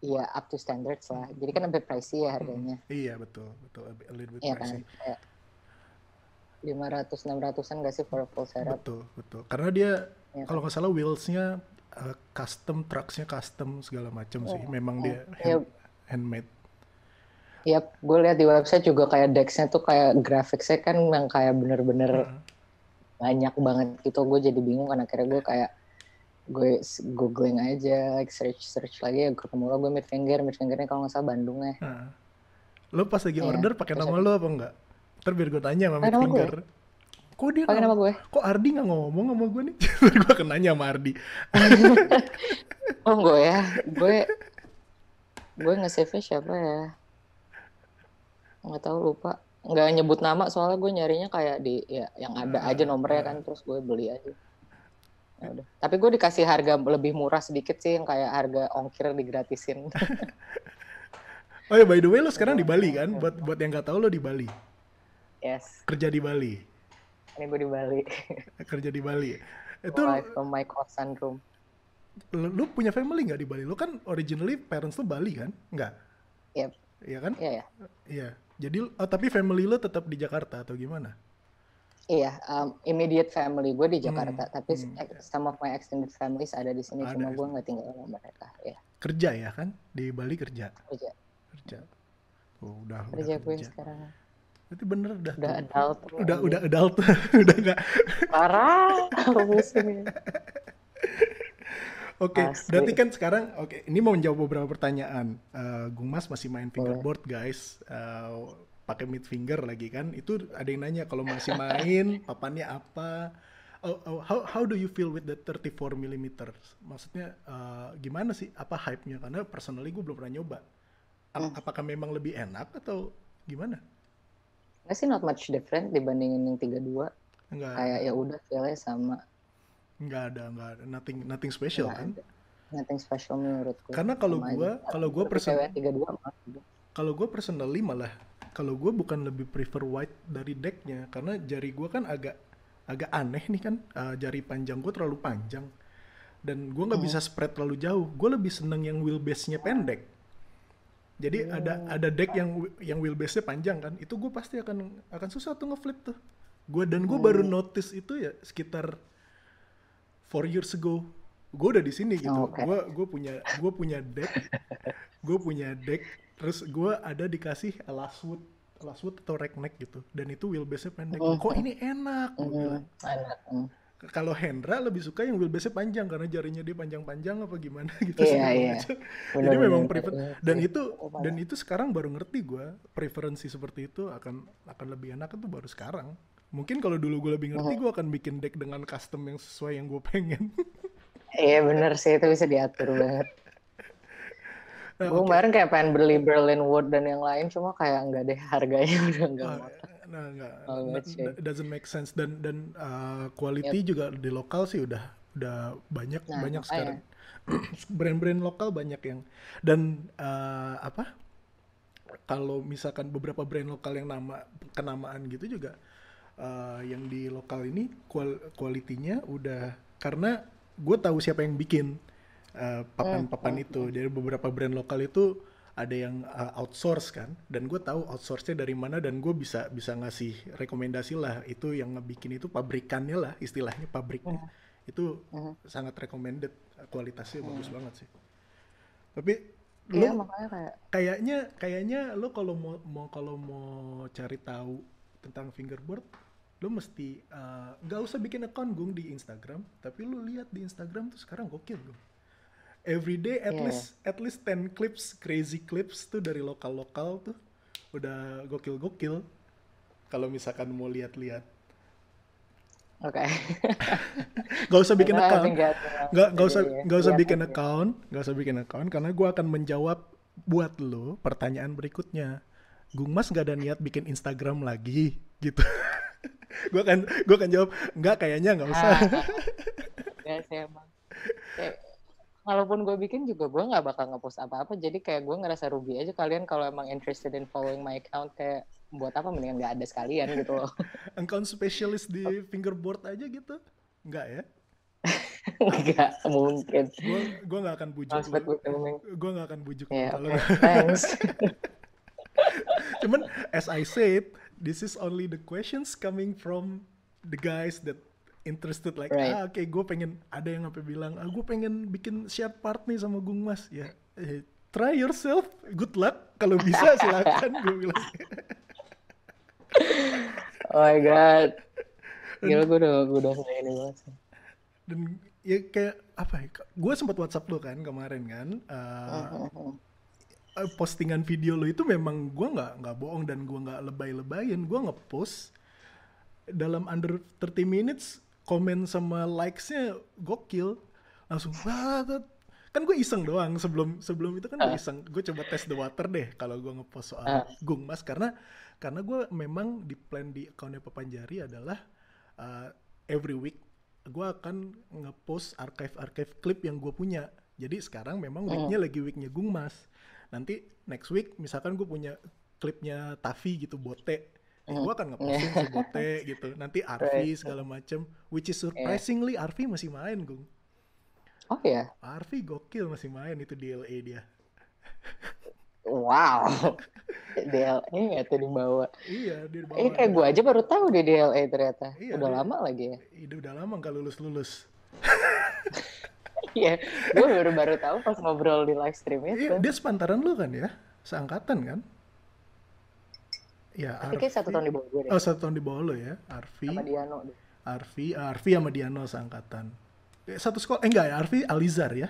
Iya, up to standards lah. Jadi kan lebih pricey ya harganya. Hmm, iya, betul. Betul, a little bit iya, pricey. Kan? Lima ratus enam ratusan gak sih for full setup? Betul, betul. Karena dia ya, kalau nggak salah wheelsnya uh, custom, trucksnya custom segala macam sih. Iya, Memang ya, dia hand, ya. handmade. Yap, gue lihat di website juga kayak decksnya tuh kayak grafiknya kan yang kayak bener-bener uh. Banyak banget gitu. Gue jadi bingung kan akhirnya gue kayak gue googling aja like search search lagi ya ketemu lo gue mid finger mid fingernya kalau nggak salah Bandung ya. Nah. lo pas lagi yeah, order pakai nama lo apa? enggak ntar biar gue tanya sama mid finger. kok dia pakai nama gue kok Ardi nggak ngomong sama gue nih? Gue akan nanya sama Ardi. Oh gue ya? Gue gue nge-save siapa ya? Nggak tahu lupa nggak nyebut nama soalnya gue nyarinya kayak di ya yang ada nah, aja nomornya nah. kan terus gue beli aja Ya udah. Tapi gue dikasih harga lebih murah sedikit sih yang kayak harga ongkir digratisin. oh ya by the way lo sekarang di Bali kan? Buat buat yang nggak tahu lo di Bali. Yes. Kerja di Bali. Ini gue di Bali. Kerja di Bali. Itu Live from my kosan room. Lu, lu punya family nggak di Bali? Lu kan originally parents lu Bali kan? Nggak? Yep. Iya kan? Iya, yeah, Iya. Jadi oh, tapi family lu tetap di Jakarta atau gimana? Iya, um, immediate family gue di Jakarta, hmm, tapi hmm. some of my extended families ada di sini, ada. cuma gue nggak tinggal sama mereka. Ya. Kerja ya kan di Bali kerja. Kerja. Kerja. Oh, udah. Kerja gue sekarang. Berarti bener udah. Udah adult. Udah udah adult. udah nggak. Parah. Oke, okay, berarti kan sekarang oke, okay, ini mau menjawab beberapa pertanyaan. Uh, Gung Mas masih main fingerboard, guys. Uh, pakai mid finger lagi kan. Itu ada yang nanya kalau masih main, papannya apa? Oh, oh, how how do you feel with the 34 mm? Maksudnya uh, gimana sih? Apa hype-nya? Karena personally gue belum pernah nyoba. A hmm. Apakah memang lebih enak atau gimana? Nggak sih not much different dibandingin yang 32. Enggak. Kayak ya udah feel sama Nggak ada, nggak ada. Nothing, nothing special nggak kan? Ada. Nothing special menurutku. Karena kalau gue, kalau gue person, kalau gue personally malah, kalau gue bukan lebih prefer white dari decknya, karena jari gue kan agak agak aneh nih kan, uh, jari panjang gue terlalu panjang, dan gue nggak hmm. bisa spread terlalu jauh. Gue lebih seneng yang wheelbase-nya pendek. Jadi oh. ada ada deck yang yang wheelbase-nya panjang kan, itu gue pasti akan akan susah tuh ngeflip tuh. Gue dan gue hmm. baru notice itu ya sekitar four years ago gue udah di sini gitu gue okay. gue punya gue punya deck gue punya deck terus gue ada dikasih Elaswood Elaswood atau neck gitu dan itu wheelbase-nya pendek mm. kok ini enak gue mm. bilang mm. kalau Hendra lebih suka yang wheelbase-nya panjang karena jarinya dia panjang-panjang apa gimana gitu yeah, yeah. jadi memang prefer dan itu dan itu sekarang baru ngerti gue preferensi seperti itu akan akan lebih enak itu baru sekarang mungkin kalau dulu gue lebih ngerti gue akan bikin deck dengan custom yang sesuai yang gue pengen. Iya bener sih itu bisa diatur banget. Nah, gue okay. kemarin kayak pengen beli Berlin Wood dan yang lain cuma kayak nggak deh harganya udah nggak uh, nah nggak. Oh, doesn't make sense. Dan dan uh, quality yep. juga di lokal sih udah udah banyak nah, banyak sekarang. Brand-brand lokal banyak yang dan uh, apa? Kalau misalkan beberapa brand lokal yang nama kenamaan gitu juga uh, yang di lokal ini kual kualitinya udah karena gue tahu siapa yang bikin papan-papan uh, itu. dari beberapa brand lokal itu ada yang uh, outsource kan dan gue tahu outsource-nya dari mana dan gue bisa bisa ngasih rekomendasi lah. Itu yang ngebikin itu pabrikannya lah istilahnya pabriknya. Itu sangat recommended kualitasnya bagus banget sih. Tapi iya, lo kayak... kayaknya kayaknya lo kalau mau mau kalau mau cari tahu tentang fingerboard lu mesti eh, nggak uh, usah bikin account gung di Instagram tapi lu lihat di Instagram tuh sekarang gokil gung every day at yeah. least at least 10 clips crazy clips tuh dari lokal lokal tuh udah gokil gokil kalau misalkan mau lihat-lihat Oke. Okay. gak usah bikin account. Gak, gak usah gak usah bikin account, gak usah bikin account karena gue akan menjawab buat lo pertanyaan berikutnya. Gung Mas gak ada niat bikin Instagram lagi gitu. gue kan gue kan jawab nggak kayaknya nggak usah. Ya sih emang. Kayak, walaupun gue bikin juga gue nggak bakal ngepost apa-apa jadi kayak gue ngerasa rugi aja kalian kalau emang interested in following my account kayak buat apa? Mendingan nggak ada sekalian gitu loh. Account specialist di fingerboard aja gitu? Nggak ya? Enggak mungkin. Gue gue nggak akan bujuk Gue nggak akan bujuk yeah. Okay. Thanks. Cuman as I said, this is only the questions coming from the guys that interested like right. ah oke okay, gue pengen ada yang sampai bilang ah gue pengen bikin share part nih sama Gung Mas. Ya eh, try yourself. Good luck. Kalau bisa silakan gue bilang. Oh my god. Gila gue udah gue udah ini banget dan ya kayak apa ya gue sempat WhatsApp lo kan kemarin kan uh, uh, uh, uh uh, postingan video lo itu memang gue nggak nggak bohong dan gue nggak lebay-lebayin gue ngepost dalam under 30 minutes komen sama likesnya gokil langsung banget kan gue iseng doang sebelum sebelum itu kan gue ah. iseng gue coba tes the water deh kalau gue ngepost soal uh. Gung Mas karena karena gue memang di plan di akunnya Papanjari adalah uh, every week gue akan ngepost archive archive klip yang gue punya jadi sekarang memang weeknya uh. lagi weeknya Gung Mas nanti next week misalkan gue punya klipnya Tavi gitu bote ya gue akan ngeposting si bote gitu nanti Arfi segala macem which is surprisingly Arfi masih main gung oh ya yeah. Arfi gokil masih main itu di LA dia wow DLA ya tuh dibawa. Iya, dia dibawa. Eh kayak gue aja baru tahu di DLA ternyata. Iya, udah dia- lama lagi ya. Itu udah lama nggak lulus-lulus. Iya, gue baru baru tahu pas ngobrol di live stream itu. Iya, dia sepantaran lu kan ya? Seangkatan kan? Ya, Tapi kayak satu tahun di bawah gue deh. Oh, satu tahun di bawah lo ya. Arfi, Sama Diano. deh. Arfi, Arfi sama Diano seangkatan. Eh, Satu sekolah, eh enggak ya, Arfi Alizar ya?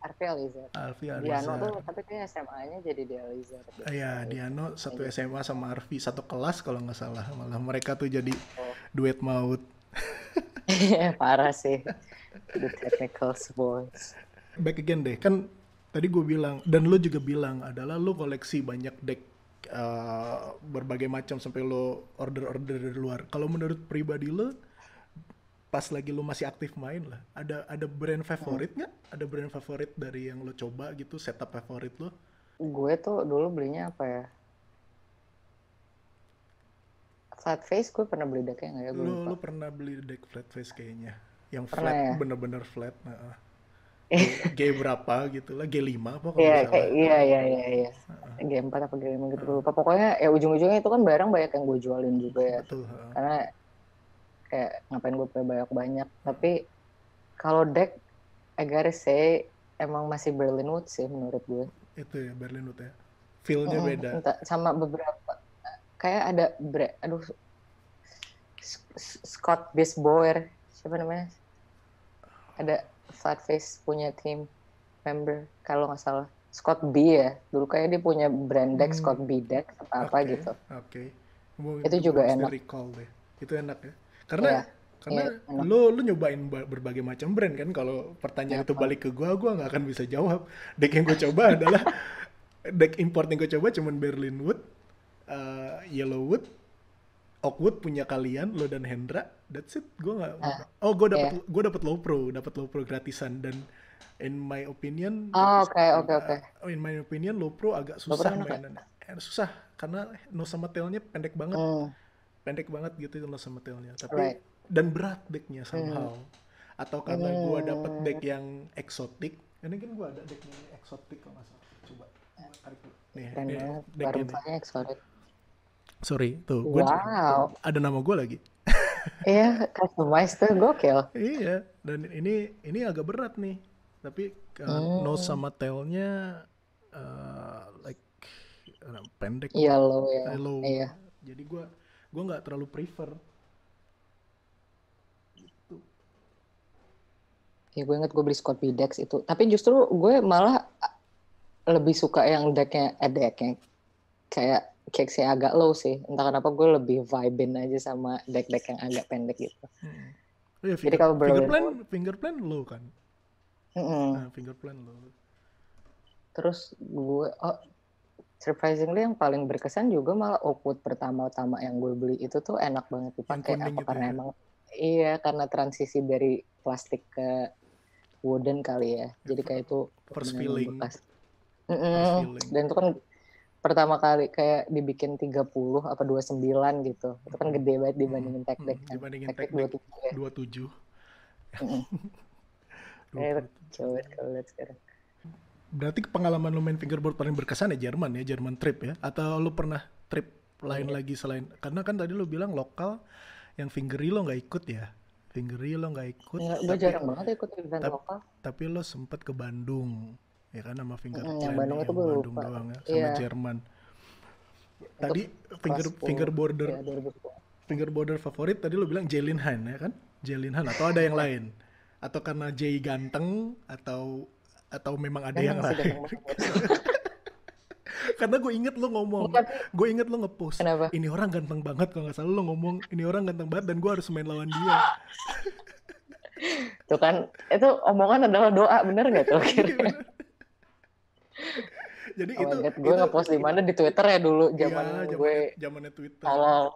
Arfi Alizar. Arfi Diano tuh Alizar. tapi kayak SMA-nya jadi di Alizar. Iya, Diano satu SMA sama Arfi, satu kelas kalau nggak salah. Malah mereka tuh jadi Oh. duet maut. Parah sih. The technical boys. Back again deh, kan tadi gue bilang, dan lo juga bilang adalah lo koleksi banyak deck eh, berbagai macam sampai lo order-order dari luar. Kalau menurut pribadi lo, pas lagi lo masih aktif main lah, ada ada brand favorit nggak? Ada brand favorit dari yang lo coba gitu, setup favorit lo? Gue tuh dulu belinya apa ya? Flat face gue pernah beli decknya nggak ya? Gue Lo, lupa. lo pernah beli deck flat face kayaknya, yang Pernah flat, ya? bener-bener flat. Nah, G berapa gitu lah, G5 apa kalau Iya, nggak kayak iya iya iya iya. G4 apa G5 gitu gue lupa. Pokoknya ya ujung-ujungnya itu kan barang banyak yang gue jualin juga ya. Betul. ha. Karena kayak ngapain gue punya banyak-banyak. Tapi kalau deck I gotta say emang masih Berlinwood sih menurut gue. Itu ya Berlinwood ya. Feel-nya Mm-mm, beda. entah, sama beberapa kayak ada bre, aduh Scott Bisboer siapa namanya? Ada flat face punya team member kalau nggak salah Scott B ya dulu kayak dia punya brand deck Hmm. Scott B deck apa apa Oke, gitu Oke. Gua- Itu juga enak. recall deh. Itu enak ya. Karena Iya, karena iya, enak. lo lo nyobain ba- berbagai macam brand kan. Kalau pertanyaan Iya, itu balik ke gua, gua nggak akan bisa jawab. Deck yang gue coba adalah deck import yang gue coba cuman Berlinwood, uh, Yellowwood, Oakwood punya kalian, lo dan Hendra. That's it. Gue nggak. Ah, oh, gue dapet iya. gue dapet low pro, dapet low pro gratisan dan in my opinion oh oke oke oke Uh, in my opinion, low pro agak Low pro susah enak ya? Eh, susah karena no sama tailnya pendek banget, Hmm, pendek banget gitu no sama tailnya. Tapi Right. dan berat decknya somehow. Atau karena gua dapet Hmm. deck yang eksotik. Ini kan gua ada deck yang eksotik kalau nggak salah. Coba gua tarik dulu. Nih, nih deck ini. banyak sorry tuh gua wow ada nama gua lagi. iya customize tuh gokil iya, dan ini ini agak berat nih. Tapi uh, Hmm. no sama tailnya uh, like uh, pendek yellow ya Hello. iya Jadi gua gua nggak terlalu prefer. Gitu. Ya gue inget gue beli Scott Dex itu. Tapi justru gue malah ah, lebih suka yang decknya, eh decknya kayak cakesnya agak low sih. Entah kenapa gue lebih vibin aja sama deck-deck yang agak pendek gitu. Hmm. Oh ya, Jadi finger, kalau finger Berlin plan, finger plan low kan? Mm-mm. Nah, finger plan low. Terus gue, oh surprisingly yang paling berkesan juga malah Oakwood pertama-tama yang gue beli itu tuh enak banget dipakai. Apa itu karena ya? emang iya karena transisi dari plastik ke wooden kali ya. Jadi kayak itu First feeling. bekas. First feeling. Dan itu kan pertama kali kayak dibikin 30 apa 29 gitu. Itu kan gede banget dibandingin tech deck Hmm, kan. dibandingin Tech deck deck 27 ya. 27. Mm-mm. Kayak 27. coba kalau lihat sekarang. Berarti pengalaman lu main fingerboard paling berkesan ya Jerman ya, Jerman trip ya? Atau lu pernah trip lain Iya. lagi selain karena kan tadi lu bilang lokal yang fingery lo nggak ikut ya? Fingery lo nggak ikut. Nggak, gue tapi- jarang banget ikut event lokal. tapi lo sempet ke Bandung ya kan sama finger Mm, yang Bandung itu Bandung lupa. doang ya sama Iya. Jerman tadi finger Kelas fingerboarder Ya, 2010. fingerboarder favorit tadi lo bilang Jelin Han ya kan Jelin Han atau ada yang lain atau karena Jay ganteng atau atau memang ada yang sih lain karena gue inget lo ngomong Iya, gue inget lo ngepost Kenapa? ini orang ganteng banget kalau nggak salah lo ngomong ini orang ganteng banget dan gue harus main lawan dia Tuh kan, itu omongan adalah doa, bener nggak tuh? akhirnya? Jadi Oh itu God, gue ngepost di mana? Di Twitter ya dulu, zaman iya, gue zamannya Twitter. tolol.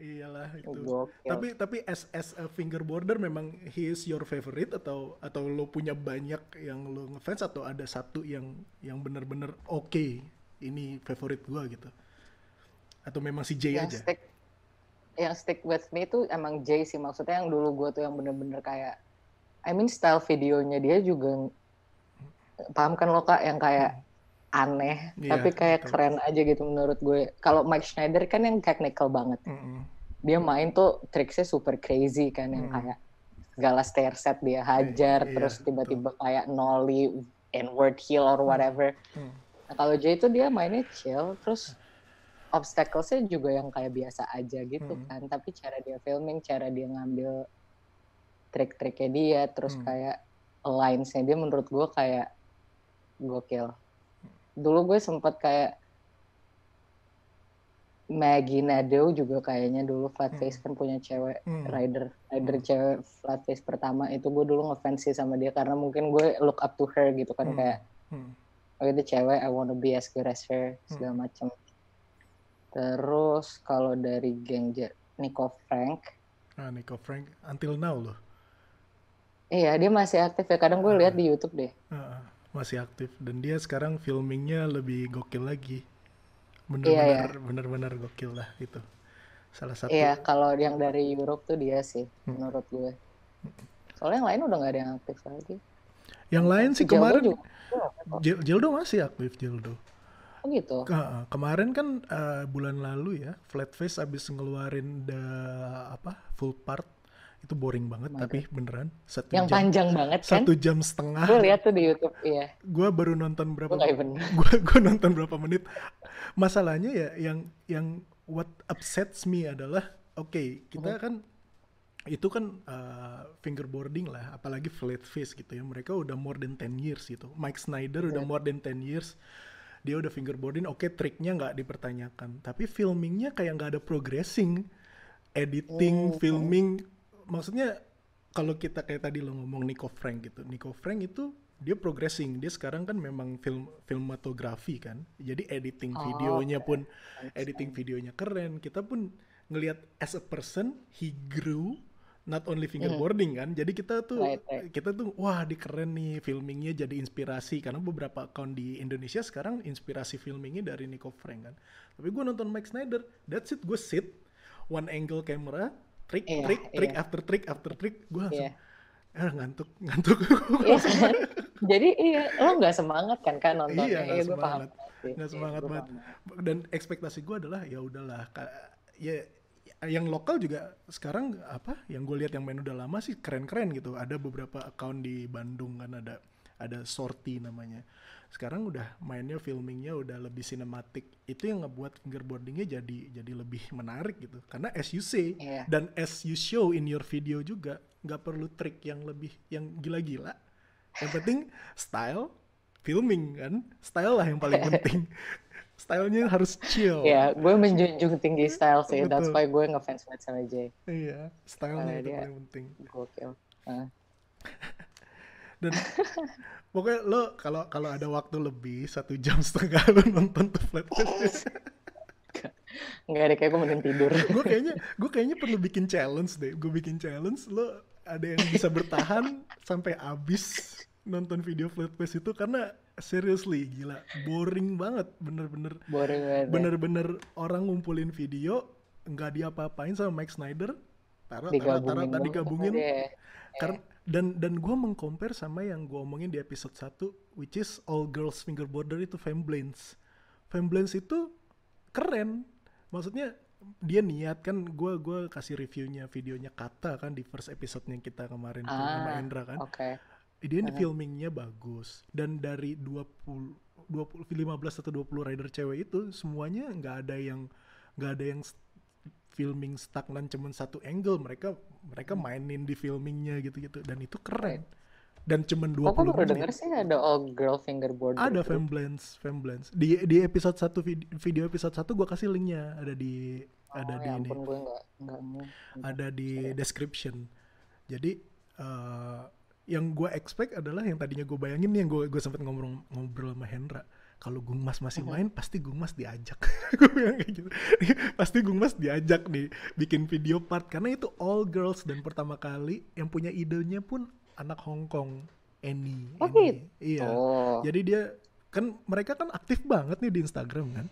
iyalah itu. Gokil. tapi tapi as as a fingerboarder memang he is your favorite atau atau lo punya banyak yang lo ngefans atau ada satu yang yang benar-benar oke ini favorit gua gitu? Atau memang si Jay yang aja? stick yang stick with me itu emang Jay sih. Maksudnya yang dulu gue tuh yang bener-bener kayak I mean style videonya dia juga paham kan lo kak yang kayak aneh yeah, tapi kayak betul. keren aja gitu menurut gue kalau Mike Schneider kan yang technical banget mm -hmm. dia main tuh tricksnya super crazy kan yang mm. kayak segala stair set dia hajar yeah, terus tiba-tiba kayak nollie inward heel or whatever mm. nah kalau Jay itu dia mainnya chill terus obstaclesnya juga yang kayak biasa aja gitu mm. kan tapi cara dia filming cara dia ngambil trik-triknya dia terus mm. kayak linesnya dia menurut gue kayak gokil dulu gue sempet kayak Maggie Nadeau juga kayaknya dulu flat face hmm. kan punya cewek hmm. rider rider hmm. cewek flat face pertama itu gue dulu ngefans sih sama dia karena mungkin gue look up to her gitu kan hmm. kayak hmm. oh itu cewek I wanna be as good as her segala hmm. macem terus kalau dari geng Nico Frank ah Nico Frank until now loh iya dia masih aktif ya kadang gue uh, lihat di YouTube deh uh, masih aktif. Dan dia sekarang filmingnya lebih gokil lagi. Bener-bener iya, iya. bener-bener gokil lah itu salah satu iya kalau yang dari Europe tuh dia sih hmm. menurut gue. Soalnya yang lain udah nggak ada yang aktif lagi. Yang lain sih kemarin Jildo masih aktif Jildo Oh gitu. Ke kemarin kan uh, bulan lalu ya, Flatface abis ngeluarin the apa full part itu boring banget Mantap. tapi beneran satu yang jam, panjang banget kan? satu jam setengah. Gue lihat tuh di YouTube iya. Gue baru nonton berapa gue gue nonton berapa menit. Masalahnya ya yang yang what upsets me adalah oke okay, kita uh-huh. kan itu kan uh, fingerboarding lah apalagi flat face gitu ya. Mereka udah more than 10 years gitu. Mike Snyder yeah. udah iya. more than 10 years dia udah fingerboarding oke okay, triknya nggak dipertanyakan. Tapi filmingnya kayak nggak ada progressing. Editing, oh, filming maksudnya kalau kita kayak tadi lo ngomong Nico Frank gitu, Nico Frank itu dia progressing, dia sekarang kan memang film filmatografi kan, jadi editing oh, videonya okay. pun editing videonya keren, kita pun ngelihat as a person he grew not only fingerboarding mm. kan. Jadi kita tuh right, right. kita tuh wah di keren nih filmingnya jadi inspirasi. Karena beberapa account di Indonesia sekarang inspirasi filmingnya dari Nico Frank kan. Tapi gue nonton Mike Snyder that's it gue sit one angle camera trik yeah, trik yeah. trik after trik after trik gue langsung yeah. eh, ngantuk ngantuk. Iya. Kan? jadi iya lo nggak semangat kan kan nontonnya? Iya nggak ya, semangat. Nggak semangat banget. dan ekspektasi gue adalah ya udahlah ya yang lokal juga sekarang apa yang gue lihat yang main udah lama sih keren-keren gitu. Ada beberapa account di Bandung kan ada ada sorti namanya sekarang udah mainnya filmingnya udah lebih sinematik itu yang ngebuat fingerboardingnya jadi jadi lebih menarik gitu karena as you say yeah. dan as you show in your video juga nggak perlu trik yang lebih yang gila-gila yang penting style filming kan style lah yang paling penting stylenya harus chill. Iya, gue menjunjung tinggi style sih. Betul. That's why gue ngefans banget sama Jay. Iya, stylenya itu paling penting. Gokil. Uh. Dan pokoknya lo kalau kalau ada waktu lebih satu jam setengah lo nonton tuh flat Enggak ada kayak gue mending tidur. gue kayaknya gue kayaknya perlu bikin challenge deh. Gue bikin challenge lo ada yang bisa bertahan sampai abis nonton video flat face itu karena seriously gila boring banget bener-bener boring banget ya. bener-bener orang ngumpulin video nggak diapa-apain sama Mike Snyder taruh taruh taruh tadi gabungin karena dan dan gue mengcompare sama yang gue omongin di episode 1 which is all girls fingerboarder itu Femblance Femblance itu keren maksudnya dia niat kan gue gue kasih reviewnya videonya kata kan di first episode yang kita kemarin ah, sama Indra kan okay. dia -huh. filmingnya bagus dan dari 20 20 15 atau 20 rider cewek itu semuanya nggak ada yang nggak ada yang filming stagnan cuman satu angle mereka mereka hmm. mainin di filmingnya gitu-gitu dan itu keren dan cuman dua puluh menit. denger sih ada all girl fingerboard. Ada femblance, femblance. Di di episode satu video episode satu gue kasih linknya ada di oh, ada ya di ampun, ini. Gue enggak, enggak, ada di Sorry. description. Jadi uh, yang gue expect adalah yang tadinya gue bayangin nih yang gue gue sempat ngobrol ngobrol sama Hendra kalau Gung Mas masih main pasti Gung Mas diajak. Gue bilang kayak gitu. Pasti Gung Mas diajak nih bikin video part. Karena itu all girls dan pertama kali yang punya idenya pun anak Hong Kong Annie, oh, Annie. iya. Oh. jadi dia kan mereka kan aktif banget nih di Instagram kan?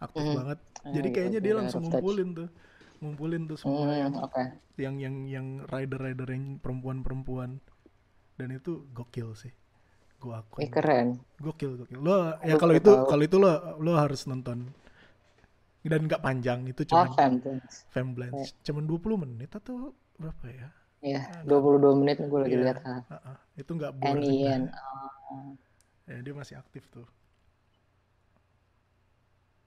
Aktif mm. banget. Oh, jadi iya, kayaknya dia langsung ngumpulin tuh. Ngumpulin tuh semua mm, yang, okay. yang yang yang rider rider yang perempuan perempuan dan itu gokil sih gue aku eh, keren gokil gokil lo ya kalau itu kalau itu lo lo harus nonton dan nggak panjang itu cuma oh, Femblance yeah. cuma 20 menit atau berapa ya Iya, dua puluh dua menit gue lagi yeah. lihat. Uh, uh, itu nggak boring. Uh. Ya, dia masih aktif tuh.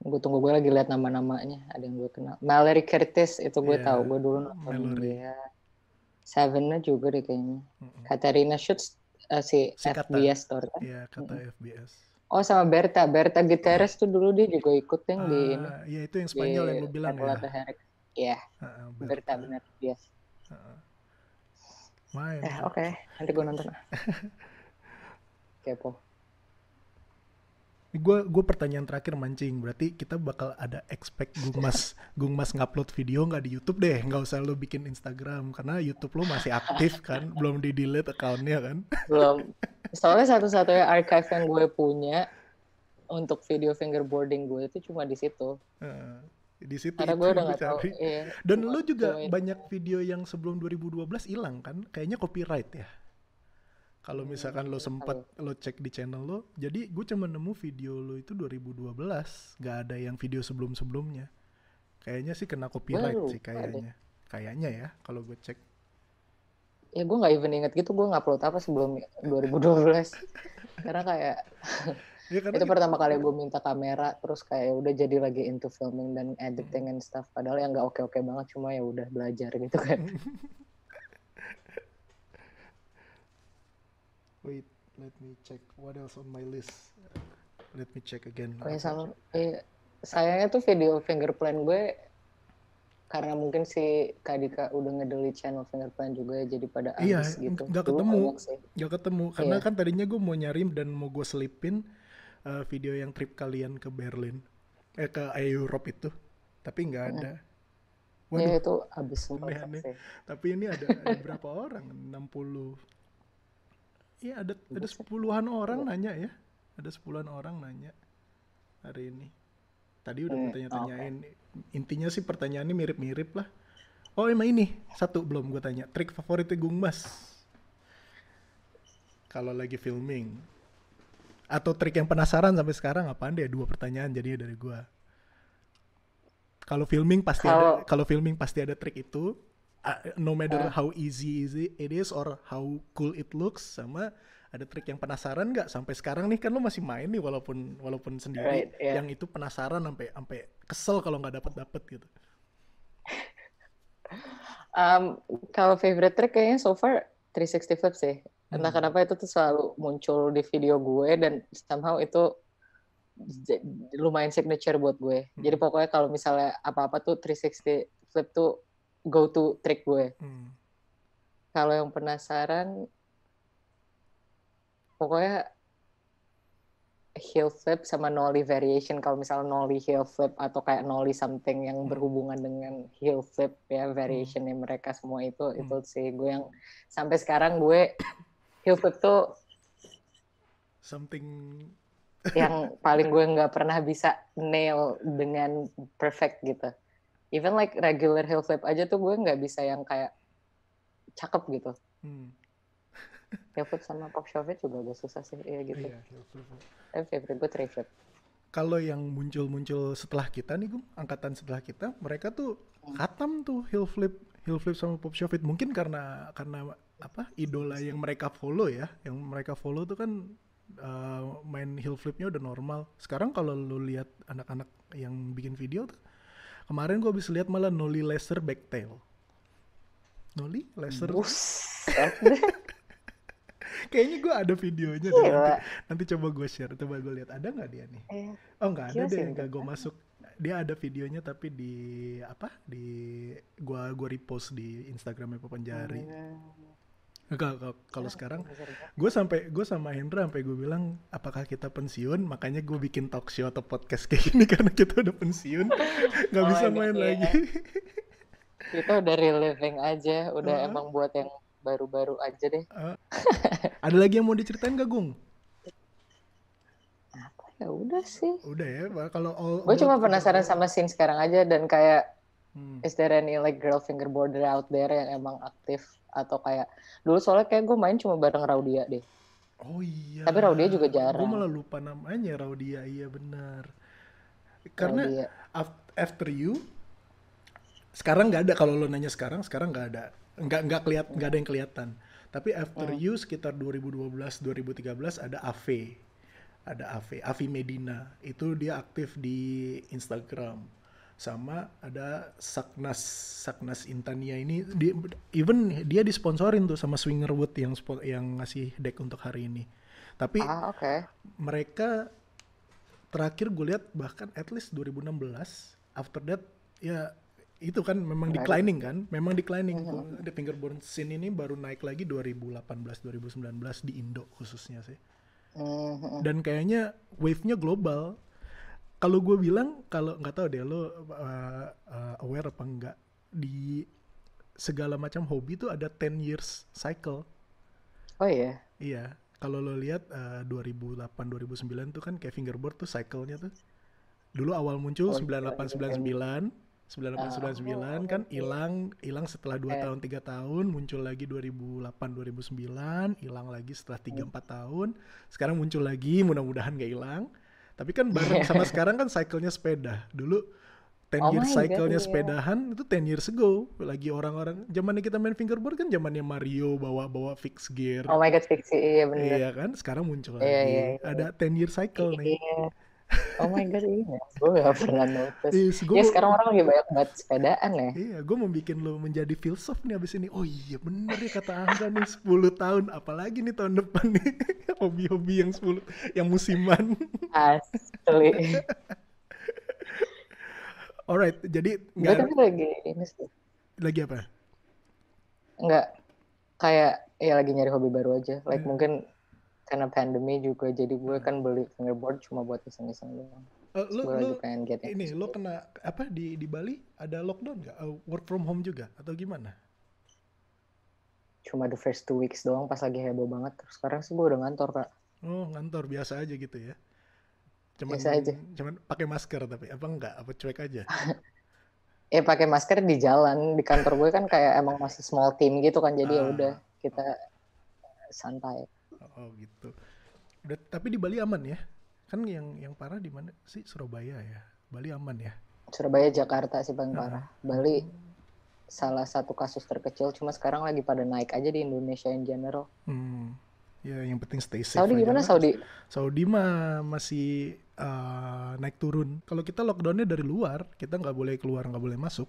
Gue tunggu gue lagi lihat nama-namanya. Ada yang gue kenal. Mallory Curtis itu gue yeah. tahu. Gue dulu nonton dia. Seven-nya juga deh kayaknya. Mm -hmm. Katarina Schutz uh, si, si FBS kata, Iya, yeah, kata mm -hmm. FBS. Oh sama Berta, Berta Gutierrez tuh dulu dia juga ikut yang uh, di ini. Iya itu yang Spanyol yang lu bilang ya. Iya. Uh, uh, Berta. Berta benar, yes. Uh, uh. Main. Eh, oke. Okay. Nanti gue nonton. Kepo. Gue gue pertanyaan terakhir mancing. Berarti kita bakal ada expect Gung Mas Gung Mas ngupload video nggak di YouTube deh. Nggak usah lo bikin Instagram karena YouTube lo masih aktif kan. Belum di delete accountnya kan. Belum. Soalnya satu-satunya archive yang gue punya untuk video fingerboarding gue itu cuma di situ. Uh di situ Karena gue udah gak tahu. Iya, Dan lu juga banyak video yang sebelum 2012 hilang kan? Kayaknya copyright ya. Kalau hmm, misalkan lo sempat lo cek di channel lo, jadi gue cuma nemu video lo itu 2012, gak ada yang video sebelum-sebelumnya. Kayaknya sih kena copyright sih kayaknya. Kayaknya ya kalau gue cek. Ya gue nggak even inget gitu gue ngupload apa sebelum 2012. Karena kayak Ya, itu kita... pertama kali gue minta kamera terus kayak udah jadi lagi into filming dan editing and stuff padahal yang nggak oke oke banget cuma ya udah belajar gitu kan wait let me check what else on my list. Let me check again. Oh, sama. Eh, sayangnya tuh video fingerprint gue karena mungkin si Kadika udah ngedelete channel fingerprint juga ya jadi pada iya, gitu. Gak ketemu, gak ketemu. Karena yeah. kan tadinya gue mau nyari dan mau gue selipin uh, video yang trip kalian ke Berlin. Eh ke Europe itu. Tapi nggak ada. Iya, Waduh, ya, itu habis semua Tapi ini ada, ada berapa orang? 60. Iya ada ada sepuluhan orang nanya ya. Ada sepuluhan orang nanya hari ini. Tadi udah hmm, tanya-tanyain. Okay. Intinya sih pertanyaannya mirip-mirip lah. Oh emang ini satu belum gue tanya. Trik favoritnya Gung Mas. Kalau lagi filming atau trik yang penasaran sampai sekarang apaan deh dua pertanyaan jadinya dari gua kalau filming pasti ada kalau filming pasti ada trik itu uh, no matter uh. how easy easy it is or how cool it looks sama ada trik yang penasaran nggak sampai sekarang nih kan lo masih main nih walaupun walaupun sendiri right, yeah. yang itu penasaran sampai sampai kesel kalau nggak dapet dapet gitu um, kalau favorite trick kayaknya so far 360 flip sih entah hmm. kenapa itu tuh selalu muncul di video gue dan somehow itu lumayan signature buat gue. Hmm. Jadi pokoknya kalau misalnya apa-apa tuh 360 flip tuh go to trick gue. Hmm. Kalau yang penasaran pokoknya heel flip sama nollie variation kalau misalnya nollie heel flip atau kayak nollie something yang hmm. berhubungan dengan heel flip ya variationnya mereka semua itu hmm. itu sih gue yang sampai sekarang gue Hilford tuh something yang paling gue nggak pernah bisa nail dengan perfect gitu. Even like regular heel flip aja tuh gue nggak bisa yang kayak cakep gitu. Hmm. heel flip sama pop shove juga agak susah sih ya gitu. Iya, Tapi favorite gue three flip. Kalau yang muncul-muncul setelah kita nih, gue angkatan setelah kita, mereka tuh hmm. khatam tuh heel flip, heel flip sama pop shove Mungkin karena karena apa idola yang mereka follow ya yang mereka follow tuh kan uh, main heel flipnya udah normal sekarang kalau lu lihat anak-anak yang bikin video tuh kemarin gue bisa lihat malah Nolly Lester backtail. Nolly Lester kayaknya gue ada videonya deh. Nanti, nanti coba gue share coba gue lihat. Ada nggak dia nih? Eh, oh nggak ada deh nggak gue masuk. Dia ada videonya tapi di apa di gua gua repost di Instagramnya Papanjari. Hmm. Kalau sekarang, gue sampai gue sama Hendra sampai gue bilang, apakah kita pensiun? Makanya gue bikin talk show atau podcast kayak gini karena kita udah pensiun, nggak oh, bisa main iya. lagi. kita udah reliving aja, udah uh, emang buat yang baru-baru aja deh. Uh, ada lagi yang mau diceritain gak, Gung? Apa ya udah sih. Udah ya, kalau Gue cuma penasaran sama scene sekarang aja dan kayak, hmm. is there any like girl fingerboarder out there yang emang aktif atau kayak dulu soalnya kayak gue main cuma bareng Raudia deh Oh iya. Tapi Raudia juga jarang. Gue malah lupa namanya Raudia, iya benar. Karena Raudia. after you sekarang nggak ada kalau lo nanya sekarang, sekarang nggak ada, nggak nggak keliat nggak ada yang kelihatan. Tapi after hmm. you sekitar 2012 2013 ada Ave, ada Ave, Avi Medina itu dia aktif di Instagram sama ada Saknas Saknas Intania ini di, even dia disponsorin tuh sama Swingerwood yang yang ngasih deck untuk hari ini. Tapi ah, okay. mereka terakhir gue lihat bahkan at least 2016 after that ya itu kan memang declining kan, memang declining. Mm -hmm. The fingerboard scene ini baru naik lagi 2018 2019 di Indo khususnya sih. Mm -hmm. Dan kayaknya wave-nya global kalau gue bilang kalau nggak tahu deh lo uh, uh, aware apa enggak di segala macam hobi tuh ada 10 years cycle. Oh iya. Iya. Kalau lo lihat uh, 2008 2009 tuh kan kayak fingerboard tuh cycle-nya tuh. Dulu awal muncul oh, 9899 9899 uh, kan hilang hilang setelah 2 eh. tahun 3 tahun muncul lagi 2008 2009 hilang lagi setelah 3 4 hmm. tahun sekarang muncul lagi mudah-mudahan gak hilang tapi kan bareng sama sekarang kan cycle-nya sepeda. Dulu 10 oh years cycle-nya iya. sepedahan itu 10 years ago. Lagi orang-orang zamannya kita main fingerboard kan zamannya Mario bawa-bawa fix gear. Oh my god fix iya benar. Iya kan? Sekarang muncul iya, lagi. Iya, iya. Ada 10 year cycle iya. nih. Oh my god iya, gue gak pernah notice. Yes, gua, ya sekarang orang lagi banyak banget sepedaan ya. Iya, gue mau bikin lo menjadi filsuf nih abis ini. Oh iya bener ya kata Angga nih 10 tahun, apalagi nih tahun depan nih hobi-hobi yang 10, yang musiman. Asli. Alright, jadi gue tapi lagi ini sih. Lagi apa? Enggak, kayak ya lagi nyari hobi baru aja. Like hmm. mungkin karena pandemi juga jadi gue kan beli fingerboard cuma buat iseng-iseng doang. Uh, lu, lu pengen get ini lo kena apa di di Bali ada lockdown gak? Uh, work from home juga atau gimana? Cuma the first two weeks doang pas lagi heboh banget. Terus sekarang sih gue udah ngantor kak. Oh ngantor biasa aja gitu ya? Cuman, biasa aja. Cuman pakai masker tapi apa enggak? Apa cuek aja? eh pakai masker di jalan di kantor gue kan kayak emang masih small team gitu kan jadi ya ah. ya udah kita santai oh gitu. Udah tapi di Bali aman ya? Kan yang yang parah di mana? Sih Surabaya ya? Bali aman ya? Surabaya Jakarta sih paling parah. Bali salah satu kasus terkecil cuma sekarang lagi pada naik aja di Indonesia in general. Hmm. ya yang penting stay safe Saudi gimana? Saudi? Saudi mah masih uh, naik turun. Kalau kita lockdownnya dari luar kita nggak boleh keluar nggak boleh masuk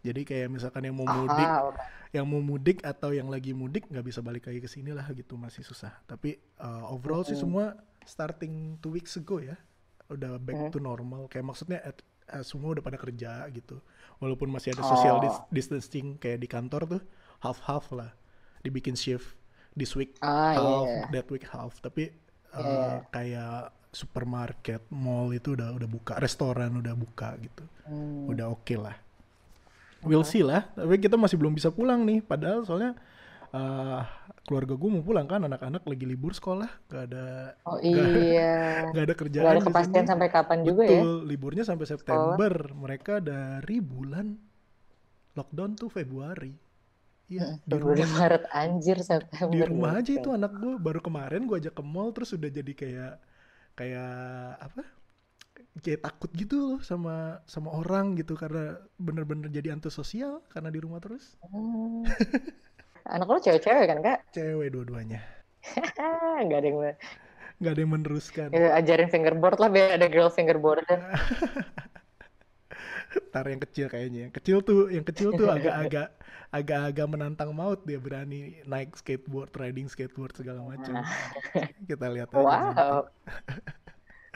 jadi kayak misalkan yang mau mudik, Aha, yang mau mudik atau yang lagi mudik nggak bisa balik lagi ke sini lah gitu masih susah. Tapi uh, overall sih semua starting two weeks ago ya udah back hmm. to normal. Kayak maksudnya at, uh, semua udah pada kerja gitu. Walaupun masih ada social oh. distancing kayak di kantor tuh half half lah. Dibikin shift this week ah, half, yeah. that week half. Tapi uh, yeah. kayak supermarket, mall itu udah udah buka, restoran udah buka gitu. Hmm. Udah oke okay lah we'll see lah. Tapi kita masih belum bisa pulang nih. Padahal soalnya uh, keluarga gue mau pulang kan. Anak-anak lagi libur sekolah. Gak ada oh iya. gak, ada kerjaan gak ada kepastian sampai kapan Betul, juga ya? Liburnya sampai September. Sekolah. mereka dari bulan lockdown tuh Februari. Iya, di rumah. Maret anjir September. Di rumah aja itu anak gue baru kemarin gue ajak ke mall terus udah jadi kayak kayak apa? Kayak takut gitu loh sama sama orang gitu karena bener-bener jadi antisosial karena di rumah terus. Hmm. Anak lo cewek-cewek kan kak? Cewek dua-duanya. Gak ada yang Gak ada yang meneruskan. Ya, ajarin fingerboard lah biar ada girl fingerboard. Tar yang kecil kayaknya. Yang kecil tuh, yang kecil tuh agak-agak agak-agak menantang maut dia berani naik skateboard, riding skateboard segala macam. Kita lihat aja. Wow.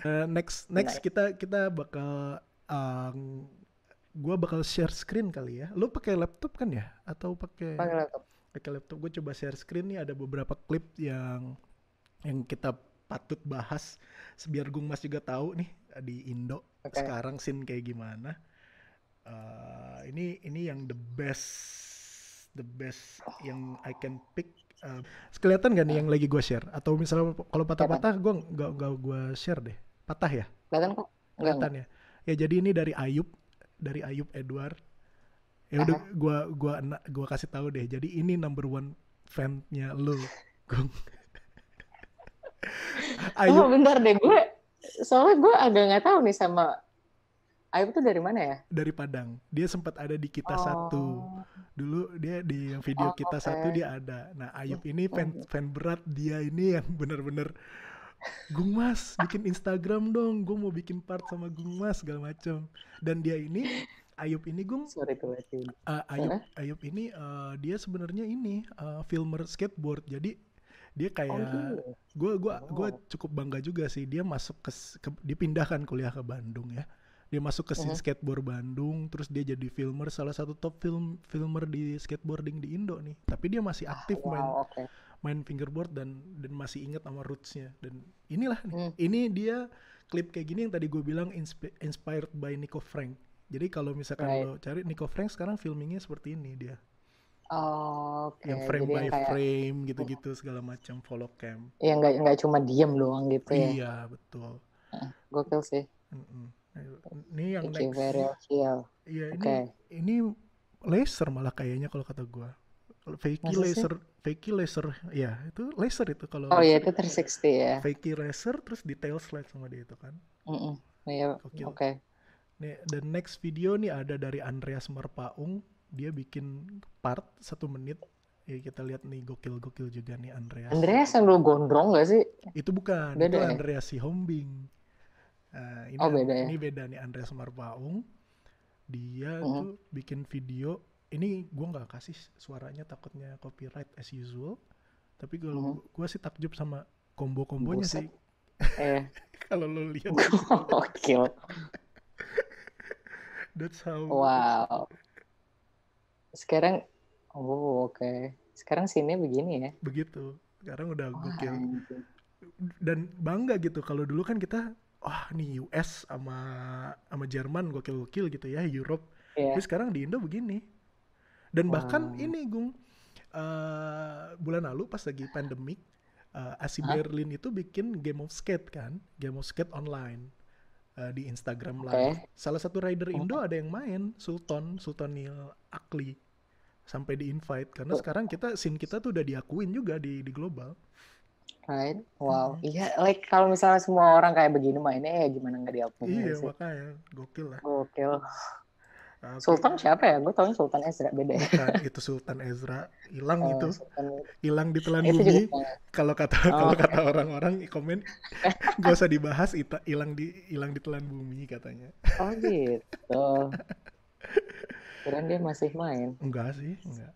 Uh, next next kita kita bakal um, gua bakal share screen kali ya. Lu pakai laptop kan ya atau pakai Pakai laptop. Pakai laptop. Gue coba share screen nih ada beberapa klip yang yang kita patut bahas biar Gung Mas juga tahu nih di Indo okay. sekarang scene kayak gimana. Uh, ini ini yang the best the best yang I can pick uh, kelihatan gak nih yang lagi gue share atau misalnya kalau patah-patah gue nggak gue share deh Patah ya? Kelihatan kok. Kelihatan ya. Ya jadi ini dari Ayub, dari Ayub Edward. Ya udah gua gua gua kasih tahu deh. Jadi ini number one fan-nya lo, Gung. Ayub. Oh bentar deh gue, soalnya gue agak nggak tahu nih sama Ayub tuh dari mana ya? Dari Padang. Dia sempat ada di kita oh. satu. Dulu dia di video oh, kita okay. satu dia ada. Nah Ayub ini fan fan berat dia ini yang bener-bener Gung Mas bikin Instagram dong, gue mau bikin part sama Gung Mas segala macem. Dan dia ini Ayub ini Gung, sorry uh, Ayub Ayub ini uh, dia sebenarnya ini uh, filmer skateboard. Jadi dia kayak gue oh, gue gue cukup bangga juga sih dia masuk ke, ke dipindahkan kuliah ke Bandung ya dia masuk ke scene uh -huh. skateboard Bandung terus dia jadi filmer salah satu top film filmer di skateboarding di Indo nih tapi dia masih aktif wow, main okay. Main fingerboard dan dan masih inget sama rootsnya dan inilah nih hmm. ini dia klip kayak gini yang tadi gue bilang insp inspired by Nico Frank jadi kalau misalkan right. lo cari Nico Frank sekarang filmingnya seperti ini dia Oh, okay. Yang frame Jadi by kayak, frame gitu-gitu segala macam follow cam. Iya nggak nggak cuma diem doang gitu ya. Iya betul. Gokil sih. Mm -mm. Ini yang Iki next. Iya ini okay. ini laser malah kayaknya kalau kata gua. Fakey laser, fakey laser, ya itu laser itu kalau. Oh iya itu 360 ya. Fakey laser terus detail slide sama dia itu kan. Mm -mm. Iya. Oke. Okay. Nih dan next video nih ada dari Andreas Merpaung dia bikin part satu menit ya kita lihat nih gokil-gokil juga nih Andreas. Andreas yang dulu gondrong gak sih? Itu bukan, beda itu ya? Andreas si Hombing. Uh, ini, oh beda ya? Ini beda nih Andreas Marpaung. Dia -huh. tuh bikin video. Ini gue nggak kasih suaranya takutnya copyright as usual. Tapi kalau -huh. gue sih takjub sama combo-kombonya sih. Eh. kalau lo lihat. Oke. That's how. Wow. Sekarang, oh oke. Okay. Sekarang sini begini ya? Begitu. Sekarang udah gokil. Dan bangga gitu. Kalau dulu kan kita wah nih US sama sama Jerman gokil-gokil gitu ya Europe yeah. tapi sekarang di Indo begini dan wow. bahkan ini Gung uh, bulan lalu pas lagi pandemik uh, Asi huh? Berlin itu bikin game of skate kan game of skate online uh, di Instagram okay. live salah satu rider Indo ada yang main Sultan Sultanil Akli sampai di invite karena oh. sekarang kita scene kita tuh udah diakuin juga di di global Right? Wow. Hmm. Iya, like kalau misalnya semua orang kayak begini mainnya ya gimana nggak diakui Iya, sih. makanya gokil lah. Gokil. Sultan siapa ya? Gue tau Sultan Ezra beda. Bukan, itu Sultan Ezra. Hilang oh, itu. Hilang di telan bumi. Kalau kata oh, kalau okay. kata orang-orang komen gak usah dibahas itu hilang di hilang di telan bumi katanya. Oh gitu. Keren dia masih main. Enggak sih, enggak.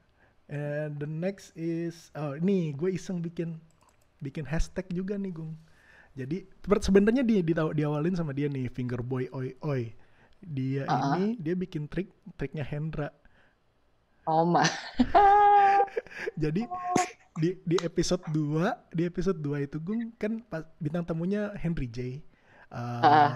And the next is oh ini gue iseng bikin bikin hashtag juga nih Gung. Jadi sebenarnya dia di, diawalin sama dia nih finger boy oi oi. Dia uh -huh. ini dia bikin trik triknya Hendra. Oh my. Jadi di di episode 2, di episode 2 itu Gung kan pas bintang tamunya Henry J. Uh, uh.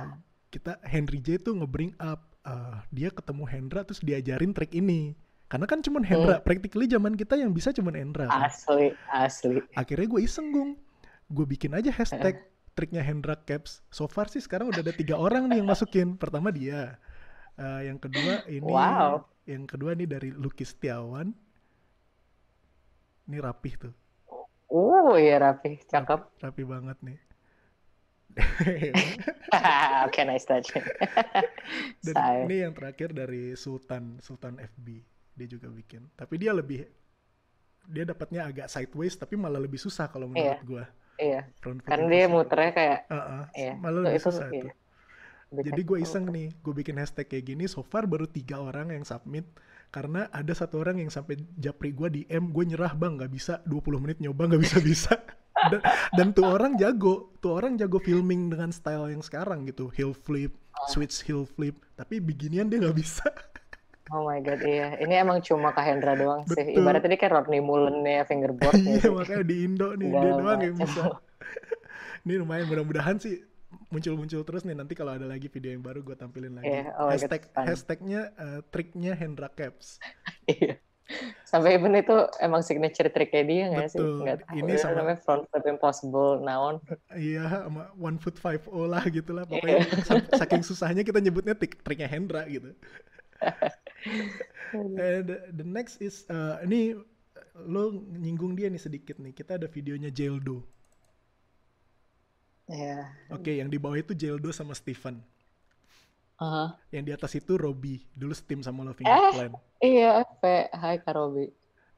Kita Henry J tuh ngebring up uh, dia ketemu Hendra terus diajarin trik ini karena kan cuma Hendra, hmm. practically zaman kita yang bisa cuma Hendra. Asli, asli. Akhirnya gue iseng gung, gue bikin aja hashtag. Triknya Hendra Caps. So far sih sekarang udah ada tiga orang nih yang masukin. Pertama dia, uh, yang kedua ini, wow. yang kedua nih dari Lukis Setiawan. Ini rapih tuh. Oh iya rapih, cakep. Rapi, rapi banget nih. Oke, okay, nice touch. Dan ini yang terakhir dari Sultan, Sultan FB dia juga bikin tapi dia lebih dia dapatnya agak sideways tapi malah lebih susah kalau menurut iya. gue iya. Karena dia muternya kayak uh -uh, iya. malah lebih itu, susah iya. jadi gue iseng nih gue bikin hashtag kayak gini so far baru tiga orang yang submit. Karena ada satu orang yang sampai japri gue di M gue nyerah bang nggak bisa 20 menit nyoba nggak bisa bisa. Dan, dan tuh orang jago tuh orang jago filming dengan style yang sekarang gitu. Heel flip oh. switch heel flip tapi beginian dia nggak bisa Oh my god, iya. Ini emang cuma Kak Hendra doang Betul. sih. Ibaratnya ini kayak Rodney Mullen ya fingerboard. iya, makanya di Indo nih, dia doang yang bisa. ini lumayan, mudah-mudahan sih muncul-muncul terus nih nanti kalau ada lagi video yang baru gue tampilin lagi. Yeah, oh Hashtag, god, hashtagnya uh, triknya Hendra Caps. iya. Sampai even itu emang signature triknya dia nggak sih? Nggak tahu. Ini sama namanya front flip impossible naon. Iya, sama one foot five o lah gitu lah. Pokoknya yeah. saking susahnya kita nyebutnya trik triknya Hendra gitu. And the next is uh, ini lo nyinggung dia nih sedikit nih. Kita ada videonya Jeldo. Iya. Oke, yang di bawah itu Jeldo sama Steven. Uh-huh. Yang di atas itu Robby, dulu steam sama Loving Eh. Plan. Iya, P. Hai Kak Robi.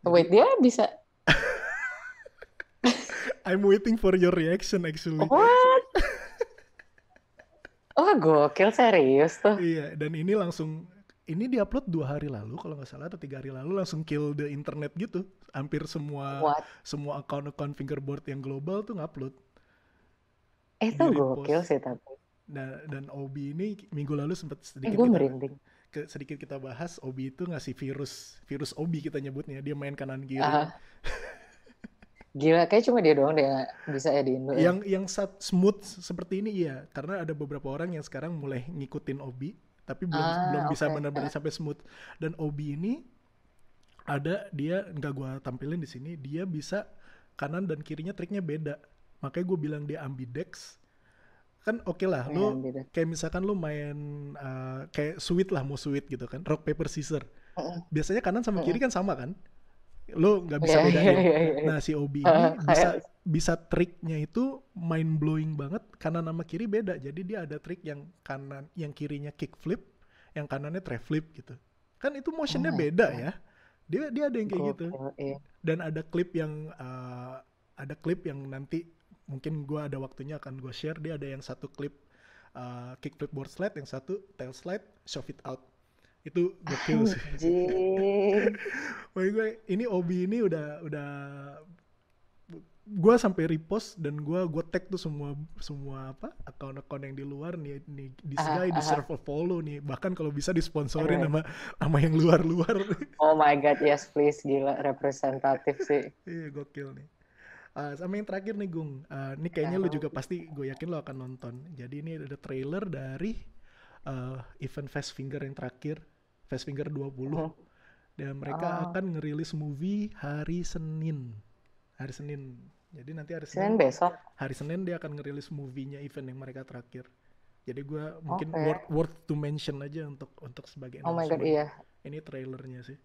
Wait, dia bisa. I'm waiting for your reaction actually. What? Wah, gokil serius tuh. Iya, dan ini langsung ini diupload dua hari lalu kalau nggak salah atau tiga hari lalu langsung kill the internet gitu. Hampir semua What? semua account-account fingerboard yang global tuh ngupload. Itu Di-repost. gokil sih tapi. Nah, dan Obi ini minggu lalu sempat Eh, sedikit gue kita merinding. ke, sedikit kita bahas Obi itu ngasih virus virus Obi kita nyebutnya dia main kanan kiri. Ah. Gila, kayak cuma dia doang deh yang bisa ya di Indo. ya. Yang yang sat- smooth seperti ini iya, karena ada beberapa orang yang sekarang mulai ngikutin Obi, tapi belum Ah, belum bisa oke. benar-benar sampai smooth. Dan Obi ini ada dia nggak gua tampilin di sini, dia bisa kanan dan kirinya triknya beda. Makanya gue bilang dia ambidex. Kan oke lah, Iya, lo kayak misalkan lo main uh, kayak sweet lah mau sweet gitu kan, rock paper scissor. Biasanya kanan sama kiri kan sama kan? Lo nggak bisa Iya, bedain. iya, iya, iya. Nah si Obi ini Ah, bisa kayak- bisa triknya itu mind blowing banget kanan sama kiri beda. Jadi dia ada trik yang kanan yang kirinya kick flip, yang kanannya tray flip gitu. Kan itu motionnya my beda God. ya. Dia dia ada yang kayak gitu. Iya. Dan ada klip yang uh, ada klip yang nanti mungkin gua ada waktunya akan gua share. Dia ada yang satu klip uh, kick flip board slide, yang satu tail slide, shove it out. Itu gokil sih. Maksud gue ini Obi ini udah udah gue sampai repost dan gue gue tag tuh semua semua apa akun-akun yang di luar nih nih this Aha, guy aha. deserve a follow nih bahkan kalau bisa disponsorin Keren. sama sama yang luar-luar Oh my god, yes please. Gila, representatif sih. iya gokil nih Ah, sama yang terakhir nih Gung Ah, ini kayaknya lu juga pasti gue yakin lo akan nonton jadi ini ada trailer dari ah, event Fast Finger yang terakhir Fast Finger 20 Mhm. dan mereka Oh. akan ngerilis movie hari Senin hari Senin jadi nanti hari Senin Senin besok. hari Senin dia akan ngerilis movie-nya event yang mereka terakhir jadi gua mungkin Oke. worth, worth to mention aja untuk untuk sebagai Oh my god, iya. ini trailernya sih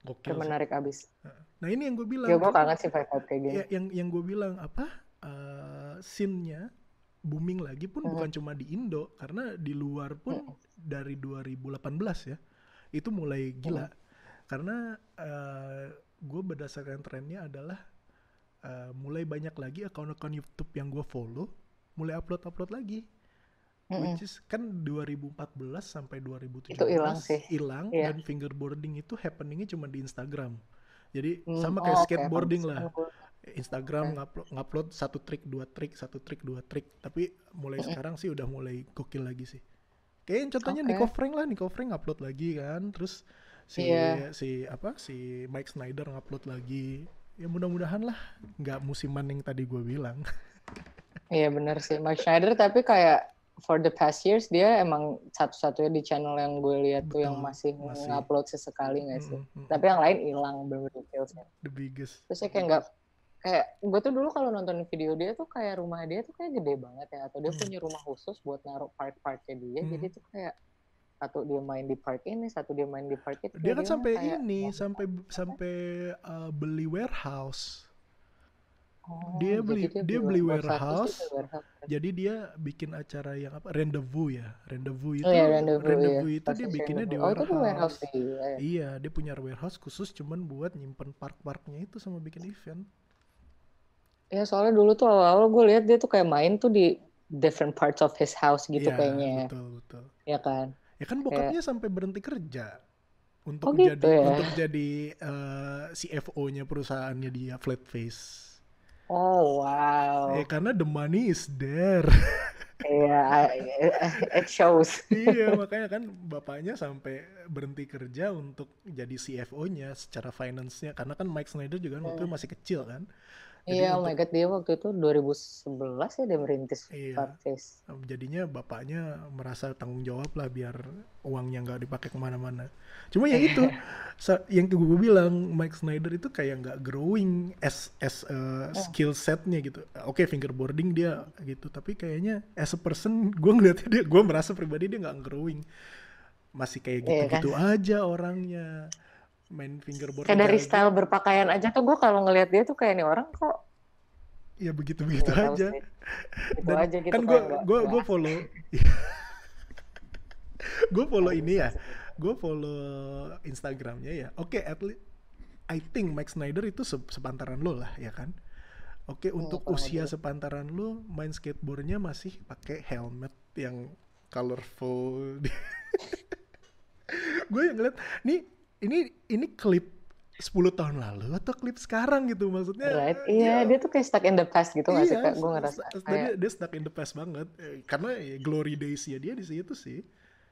gokil menarik abis. nah ini yang gue bilang Ya gue kangen sih vibe-vibe kayak gini. ya, yang yang gue bilang apa uh, scene-nya booming lagi pun Mhm. bukan cuma di Indo karena di luar pun Mhm. dari 2018 ya itu mulai gila Mhm. karena gue berdasarkan trennya adalah uh, mulai banyak lagi akun-akun YouTube yang gue follow mulai upload-upload lagi Mm-mm. which is kan 2014 sampai 2017 Itu hilang sih. hilang Iya. dan fingerboarding itu happeningnya cuma di Instagram jadi Hmm, sama oh, kayak oke, skateboarding pantesan lah Instagram ngupload, ngupload satu trik dua trik satu trik dua trik. Tapi mulai sekarang sih udah mulai gokil lagi sih. Kayak contohnya Oke. Nico Frank lah Nico Frank upload lagi kan. Terus si Iya. si apa si Mike Snyder ngupload lagi. Ya mudah-mudahan lah nggak musiman yang tadi gue bilang. Iya bener sih, Mike Schneider tapi kayak for the past years dia emang satu-satunya di channel yang gue lihat tuh yang masih, masih. ngupload sesekali nggak sih. Mm, mm, mm. Tapi yang lain hilang bener-bener the biggest. Terus saya kayak nggak kayak gue tuh dulu kalau nonton video dia tuh kayak rumah dia tuh kayak gede banget ya atau dia Hmm. punya rumah khusus buat naruh part-partnya dia Hmm. jadi tuh kayak satu dia main di part ini satu dia main di part itu dia kan sampai kayak, ini oh, sampai sampai uh, beli warehouse oh, dia beli- dia beli satu sih warehouse, dia warehouse. jadi dia bikin acara yang apa rendezvous ya rendezvous itu Oh iya, rendezvous, iya. itu dia bikinnya di rendezvous. Oh, itu di warehouse, warehouse dia. ya. iya dia punya warehouse khusus cuman buat nyimpen park-parknya itu sama bikin event Ya soalnya dulu tuh awal-awal gue lihat dia tuh kayak main tuh di different parts of his house gitu Iya, kayaknya, betul betul. Ya kan? ya kan bokapnya sampai berhenti kerja untuk Oh gitu jadi ya? untuk jadi eh, CFO-nya perusahaannya dia flat face Oh wow, ya karena the money is there. Iya, I- it shows. iya makanya kan bapaknya sampai berhenti kerja untuk jadi CFO-nya secara finance-nya. Karena kan Mike Snyder juga waktu itu masih kecil kan Iya, oh my god, dia waktu itu 2011 ya dia merintis Iya. Farface. jadinya bapaknya merasa tanggung jawab lah biar uangnya nggak dipakai ke mana-mana. Cuma ya itu sa- yang gue bilang Mike Snyder itu kayak nggak growing as as a skill setnya gitu. Oke fingerboarding dia gitu tapi kayaknya as a person gue ngeliatnya dia gue merasa pribadi dia nggak growing. Masih kayak Iya gitu-gitu aja orangnya main fingerboard Kayak dari aja. style berpakaian aja tuh gue kalau ngelihat dia tuh kayak nih orang kok ya begitu begitu aja. Dan aja gitu kan gue gue gue follow gue follow ini ya. Gue follow Instagramnya ya. Oke okay, at least I think Mike Snyder itu se sepantaran lo lah ya kan? Oke okay, untuk oh, usia dia. sepantaran lo main skateboardnya masih pakai helmet yang colorful. Gue yang ngeliat nih ini ini klip 10 tahun lalu atau klip sekarang gitu maksudnya? Right. Iya. Dia tuh kayak stuck in the past gitu nggak iya, sih kak gue ngerasa kayak... dia, stuck in the past banget. Eh, karena ya, glory days ya dia di situ sih.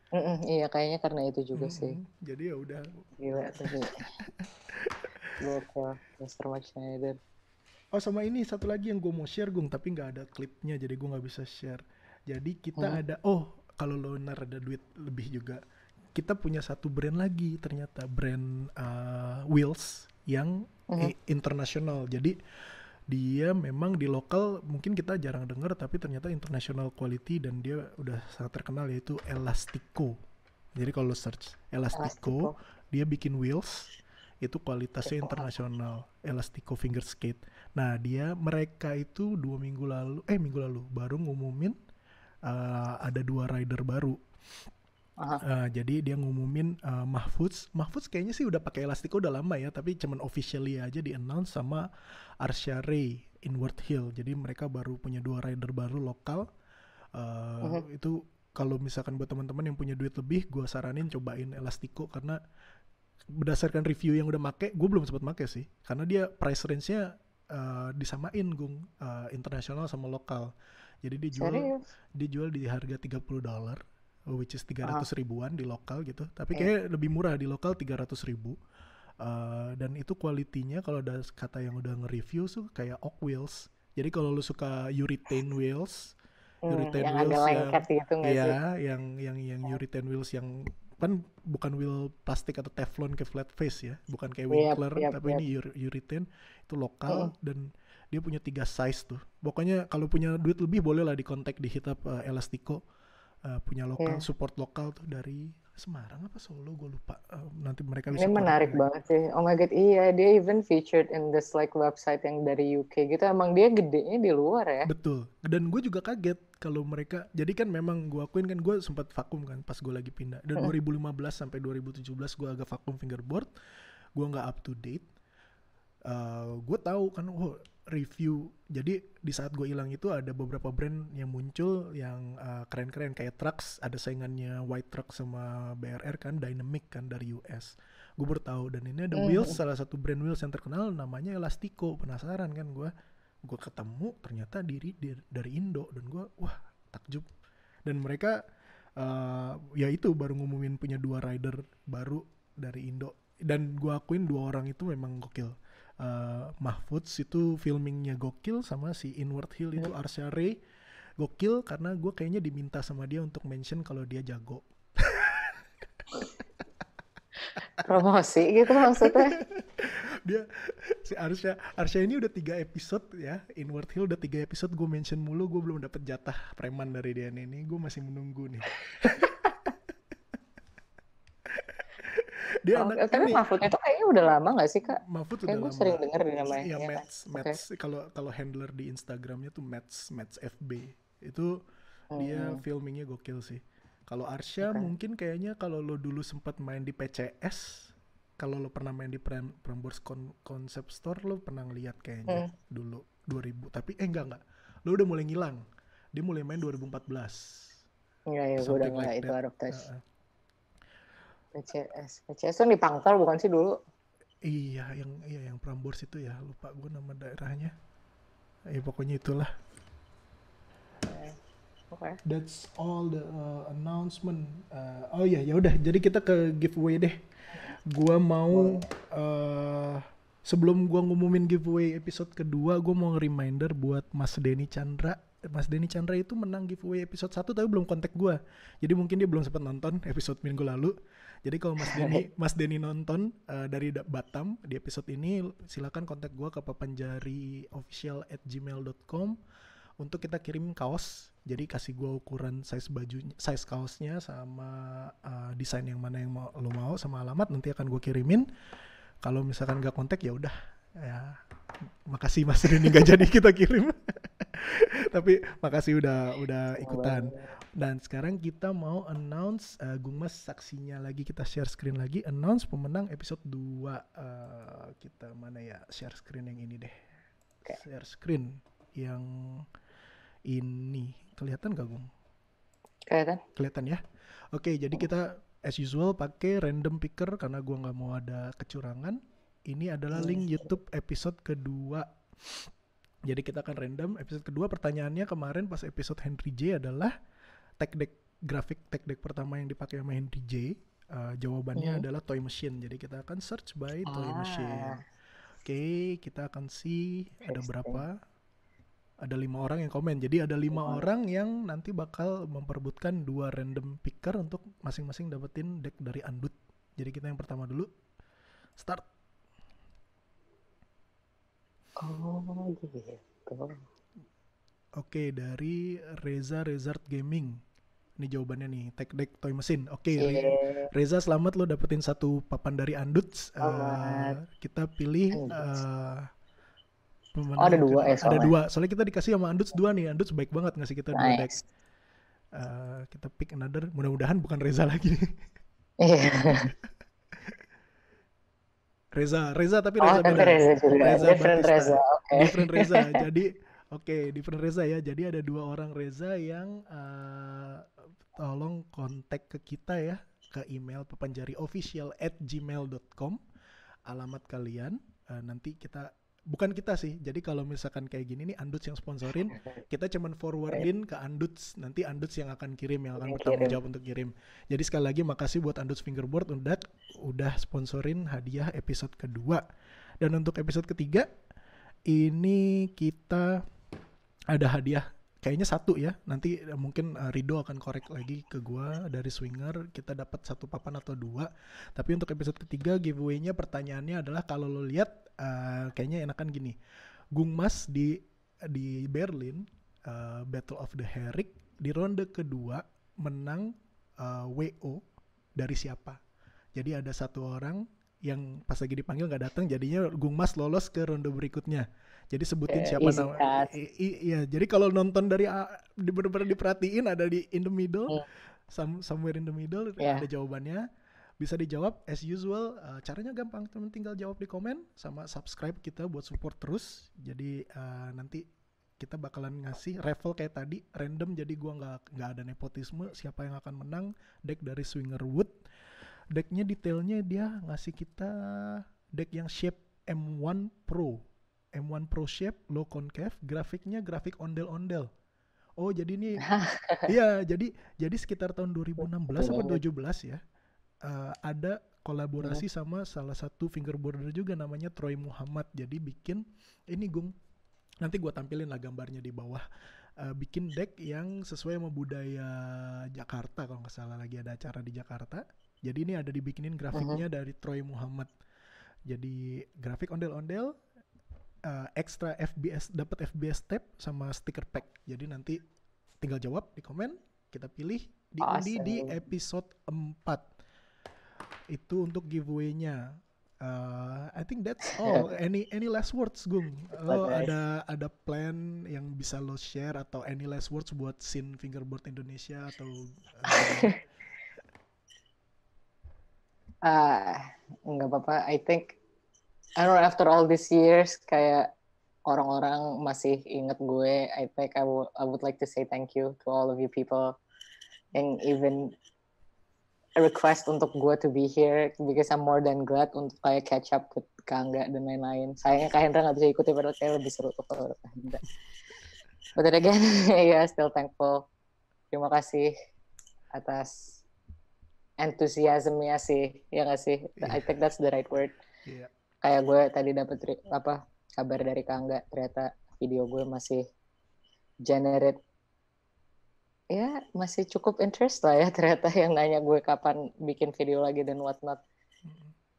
Mm -mm, iya kayaknya karena itu juga mm -hmm. sih. Jadi ya udah. Gila gokil Mr. Mike Schneider. Oh sama ini satu lagi yang gue mau share gung tapi nggak ada klipnya jadi gue nggak bisa share. Jadi kita hmm. ada oh kalau lo ada duit lebih juga kita punya satu brand lagi ternyata brand uh, wheels yang uh-huh. internasional. Jadi dia memang di lokal mungkin kita jarang dengar tapi ternyata international quality dan dia udah sangat terkenal yaitu Elastico. Jadi kalau search Elastico, Elastico. dia bikin wheels itu kualitasnya internasional Elastico finger skate. Nah dia mereka itu dua minggu lalu eh minggu lalu baru ngumumin uh, ada dua rider baru Uh, jadi dia ngumumin uh, Mahfuz. Mahfuz kayaknya sih udah pakai elastiko udah lama ya, tapi cuman officially aja di announce sama Arsha Ray Inward Hill. Jadi mereka baru punya dua rider baru lokal. Uh. Itu kalau misalkan buat teman-teman yang punya duit lebih, gue saranin cobain elastiko karena berdasarkan review yang udah make, gue belum sempat make sih, karena dia price range-nya uh, disamain gung uh, internasional sama lokal. Jadi dia jual Serius? dia jual di harga 30 dolar which is 300 uh. ribuan di lokal gitu. Tapi kayak kayak lebih murah di lokal 300 ribu. Uh, dan itu kualitinya kalau ada kata yang udah nge-review tuh kayak oak wheels. Jadi kalau lu suka urethane wheels, hmm, urethane yang wheels agak yang gitu ya, yang yang yang urethane wheels yang kan bukan wheel plastik atau teflon kayak flat face ya, bukan kayak Winkler, yep, yep, tapi yep. ini urethane itu lokal hmm. dan dia punya tiga size tuh. Pokoknya kalau punya duit lebih boleh lah di kontak di hit up uh, Elastico uh, punya lokal yeah. support lokal tuh dari Semarang apa Solo gue lupa. Uh, nanti mereka bisa ini menarik ya. banget sih. Oh my god iya dia even featured in this like website yang dari UK gitu. Emang dia gedenya di luar ya? Betul. Dan gue juga kaget kalau mereka jadi kan memang gue akuin kan gue sempat vakum kan pas gue lagi pindah. Dan 2015 sampai 2017 gue agak vakum fingerboard. Gue nggak up to date. Uh, gue tahu kan oh review. Jadi di saat gue hilang itu ada beberapa brand yang muncul yang uh, keren-keren. Kayak trucks ada saingannya White Truck sama BRR kan Dynamic kan dari US gue baru tahu. Dan ini ada mm. wheels salah satu brand wheels yang terkenal namanya Elastico. Penasaran kan gue gue ketemu ternyata diri dari Indo. Dan gue wah takjub. Dan mereka uh, ya itu baru ngumumin punya dua rider baru dari Indo. Dan gue akuin dua orang itu memang gokil uh, Mahfudz itu filmingnya gokil sama si Inward Hill itu hmm. Arsha Ray. Gokil karena gue kayaknya diminta sama dia untuk mention kalau dia jago. Promosi gitu maksudnya? Dia si Arsha Arsha ini udah tiga episode ya. Inward Hill udah tiga episode gue mention mulu gue belum dapet jatah preman dari dia ini. Gue masih menunggu nih dia oh, anak tapi ini. Mahfud itu kayaknya udah lama gak sih kak? Mahfud udah lama. sering denger di namanya. Iya, ya, Mats, kan? Mats. Kalau okay. kalau handler di Instagramnya tuh Mats, Mats FB. Itu hmm. dia filmingnya gokil sih. Kalau Arsha okay. mungkin kayaknya kalau lo dulu sempat main di PCS, kalau lo pernah main di Prambors Con Concept Store, lo pernah ngeliat kayaknya hmm. dulu 2000. Tapi eh enggak enggak, lo udah mulai ngilang. Dia mulai main 2014. Iya, iya, gue udah like itu out of touch. Uh -uh. PCS PCS tuh di Pangkal bukan sih dulu? Iya yang iya yang Prambors itu ya. Lupa gue nama daerahnya. Ya pokoknya itulah. Okay. okay. that's all the uh, announcement. Uh, oh iya ya udah. Jadi kita ke giveaway deh. Gue mau uh, sebelum gue ngumumin giveaway episode kedua gue mau reminder buat Mas Denny Chandra Mas Denny Chandra itu menang giveaway episode 1 tapi belum kontak gue. Jadi mungkin dia belum sempat nonton episode minggu lalu. Jadi kalau Mas Denny Mas Denny nonton uh, dari Batam di episode ini silakan kontak gue ke papanjariofficial at gmail.com untuk kita kirim kaos. Jadi kasih gue ukuran size baju, size kaosnya sama uh, desain yang mana yang mau, lo mau sama alamat nanti akan gue kirimin. Kalau misalkan gak kontak ya udah ya makasih Mas Rini nggak jadi kita kirim. Tapi makasih udah udah ikutan. Dan sekarang kita mau announce uh, Gung Mas saksinya lagi kita share screen lagi announce pemenang episode 2 uh, eh, kita mana ya share screen yang ini deh. Share screen yang ini kelihatan gak Gung? Kelihatan. Kelihatan ya. Oke, jadi kita as usual pakai random picker karena gua nggak mau ada kecurangan. Ini adalah link YouTube episode kedua. Jadi kita akan random episode kedua pertanyaannya kemarin pas episode Henry J adalah tech deck grafik tech deck pertama yang dipakai sama Henry J. Uh, jawabannya hmm. adalah toy machine. Jadi kita akan search by toy ah. machine. Oke, okay, kita akan see ada berapa ada lima orang yang komen. Jadi ada lima oh. orang yang nanti bakal memperbutkan dua random picker untuk masing-masing dapetin deck dari Andut. Jadi kita yang pertama dulu. Start. Oh gitu. Oke, dari Reza Resort Gaming. Ini jawabannya nih, Tech Deck Toy Mesin. Oke, okay, yeah. Reza selamat lo dapetin satu papan dari Andut. Uh, kita pilih uh, oh, ada dua ya soalnya. Ada dua. Soalnya kita dikasih sama Anduts dua nih. Anduts baik banget ngasih kita nice. dua deck. Uh, kita pick another. Mudah-mudahan bukan Reza lagi. Iya. Reza, Reza tapi Reza oh, beda. Reza juga. Reza different Batista. Reza. Okay. Different Reza. Jadi oke, okay, different Reza ya. Jadi ada dua orang Reza yang uh, tolong kontak ke kita ya ke email pepanjari official at gmail.com alamat kalian uh, nanti kita bukan kita sih. Jadi kalau misalkan kayak gini nih Anduts yang sponsorin, kita cuman forwardin ke Anduts. Nanti Anduts yang akan kirim, yang akan bertanggung jawab untuk kirim. Jadi sekali lagi makasih buat Anduts Fingerboard udah udah sponsorin hadiah episode kedua. Dan untuk episode ketiga ini kita ada hadiah kayaknya satu ya. Nanti eh, mungkin uh, Rido akan korek lagi ke gua dari swinger. Kita dapat satu papan atau dua. Tapi untuk episode ketiga giveaway-nya pertanyaannya adalah kalau lo lihat uh, kayaknya enakan gini. Gung Mas di di Berlin uh, Battle of the Herrick di ronde kedua menang uh, WO dari siapa? Jadi ada satu orang yang pas lagi dipanggil nggak datang jadinya Gung Mas lolos ke ronde berikutnya jadi sebutin okay, siapa nama. Iya, jadi kalau nonton dari benar-benar diperhatiin ada di in the middle, mm. some, somewhere in the middle yeah. ada jawabannya. Bisa dijawab as usual. Uh, caranya gampang, teman tinggal jawab di komen sama subscribe kita buat support terus. Jadi uh, nanti kita bakalan ngasih raffle kayak tadi random jadi gua nggak nggak ada nepotisme siapa yang akan menang deck dari Swinger Wood decknya detailnya dia ngasih kita deck yang shape M1 Pro M1 Pro Shape low concave, grafiknya grafik ondel-ondel. Oh, jadi ini iya, jadi jadi sekitar tahun 2016 atau 2017 ya. Uh, ada kolaborasi hmm. sama salah satu fingerboarder juga namanya Troy Muhammad. Jadi bikin ini Gung nanti gua tampilin lah gambarnya di bawah. Uh, bikin deck yang sesuai sama budaya Jakarta kalau nggak salah lagi ada acara di Jakarta. Jadi ini ada dibikinin grafiknya uh -huh. dari Troy Muhammad. Jadi grafik ondel-ondel, uh, extra FBS dapat FBS tab sama sticker pack. Jadi nanti tinggal jawab di komen, kita pilih diundi awesome. di episode 4. Itu untuk giveaway-nya. Uh, I think that's all. any any last words, Gung? Lo okay. ada ada plan yang bisa lo share atau any last words buat scene fingerboard Indonesia atau uh, uh, nggak apa-apa. I think I don't know after all these years kayak orang-orang masih inget gue I think I, I would like to say thank you to all of you people yang even request untuk gue to be here because I'm more than glad untuk kayak catch up with Kangga dan lain-lain. Sayangnya Kak Hendra gak bisa ikuti padahal kayak lebih seru tuh kalau Kak Hendra. But then again, yeah, still thankful. Terima kasih atas enthusiasmnya sih, ya gak sih? I think that's the right word. Yeah kayak gue tadi dapet apa kabar dari Kangga. Ternyata video gue masih generate ya masih cukup interest lah ya ternyata yang nanya gue kapan bikin video lagi dan whatnot.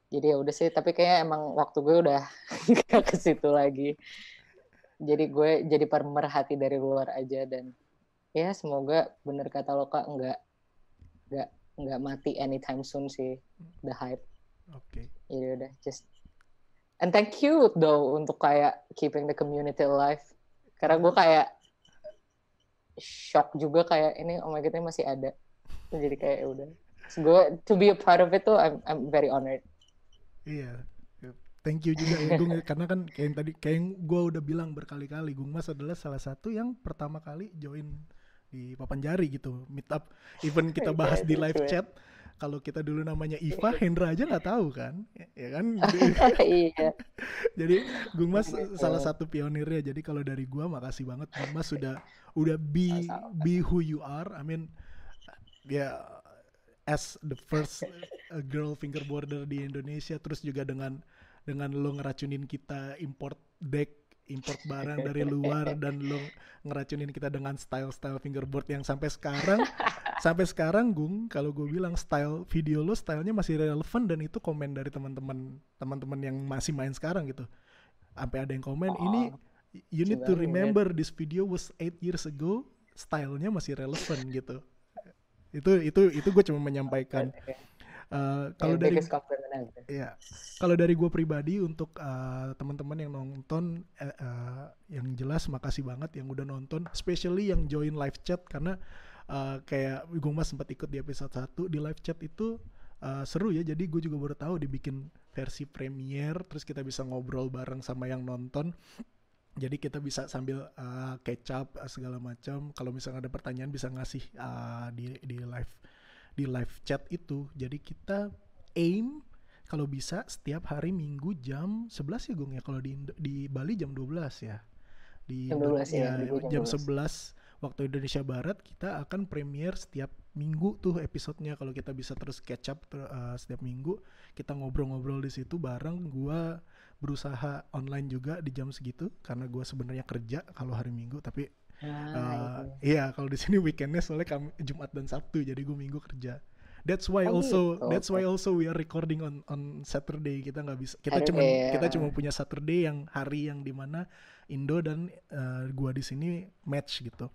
Jadi ya udah sih tapi kayak emang waktu gue udah ke situ lagi. Jadi gue jadi pemerhati dari luar aja dan ya semoga bener kata lo kak nggak nggak nggak mati anytime soon sih the hype. Oke. Okay. jadi udah just and thank you though untuk kayak keeping the community alive. Karena gue kayak shock juga kayak ini oh my god ini masih ada. Jadi kayak ya udah. Gue to be a part of it tuh I'm I'm very honored. Iya. Thank you juga ya Gung karena kan kayak yang tadi kayak gue udah bilang berkali-kali Gung Mas adalah salah satu yang pertama kali join di papan jari gitu. Meet up even kita bahas di live chat kalau kita dulu namanya Iva, Hendra aja nggak tahu kan, ya kan? iya. Jadi Gung Mas salah satu pionirnya. Jadi kalau dari gua makasih banget Gung Mas sudah udah be be who you are. I mean ya yeah, as the first uh, girl fingerboarder di Indonesia terus juga dengan dengan lo ngeracunin kita import deck import barang dari luar dan lo ngeracunin kita dengan style-style fingerboard yang sampai sekarang sampai sekarang Gung kalau gue bilang style video lo stylenya masih relevan dan itu komen dari teman-teman teman-teman yang masih main sekarang gitu. Sampai ada yang komen oh, ini you need to remember this video was eight years ago stylenya masih relevan gitu. Itu itu itu gue cuma menyampaikan Uh, kalau dari ya kalau dari gue pribadi untuk uh, teman-teman yang nonton uh, uh, yang jelas makasih banget yang udah nonton, especially yang join live chat karena uh, kayak gue mas sempat ikut di episode 1 di live chat itu uh, seru ya. Jadi gue juga baru tahu dibikin versi premier, terus kita bisa ngobrol bareng sama yang nonton. Jadi kita bisa sambil uh, catch up segala macam. Kalau misalnya ada pertanyaan bisa ngasih uh, di di live di live chat itu. Jadi kita aim kalau bisa setiap hari Minggu jam 11 ya Gung ya. Kalau di di Bali jam 12 ya. Di jam 12 ya, ya jam, jam 11 waktu Indonesia Barat kita akan premier setiap minggu tuh episodenya kalau kita bisa terus catch up uh, setiap minggu kita ngobrol-ngobrol di situ bareng gua berusaha online juga di jam segitu karena gua sebenarnya kerja kalau hari Minggu tapi Ah, uh, iya kalau di sini weekendnya soalnya kami Jumat dan Sabtu jadi gue minggu kerja. That's why oh, also gitu. that's why also we are recording on on Saturday kita nggak bisa kita cuma ya. kita cuma punya Saturday yang hari yang di mana Indo dan uh, gua di sini match gitu.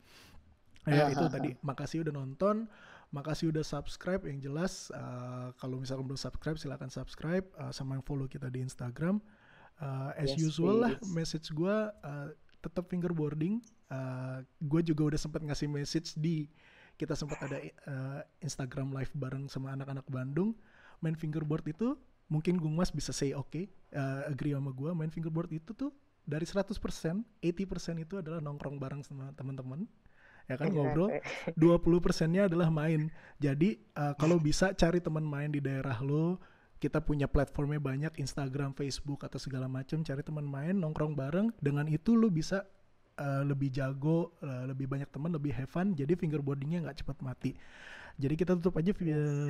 Ya uh, itu uh, tadi makasih udah nonton, makasih udah subscribe yang jelas uh, kalau misalkan belum subscribe silahkan subscribe uh, sama yang follow kita di Instagram. Uh, as yes, usual please. lah message gua uh, tetap fingerboarding. Uh, gue juga udah sempat ngasih message di kita sempat ada uh, Instagram live bareng sama anak-anak Bandung. Main fingerboard itu mungkin Gung Mas bisa say oke, okay, uh, agree sama gue. Main fingerboard itu tuh dari 100%, 80% itu adalah nongkrong bareng sama teman-teman ya kan ngobrol 20 persennya adalah main jadi uh, kalau bisa cari teman main di daerah lo kita punya platformnya banyak Instagram, Facebook atau segala macam cari teman main nongkrong bareng dengan itu lu bisa uh, lebih jago uh, lebih banyak teman lebih have fun jadi fingerboardingnya nggak cepat mati. Jadi kita tutup aja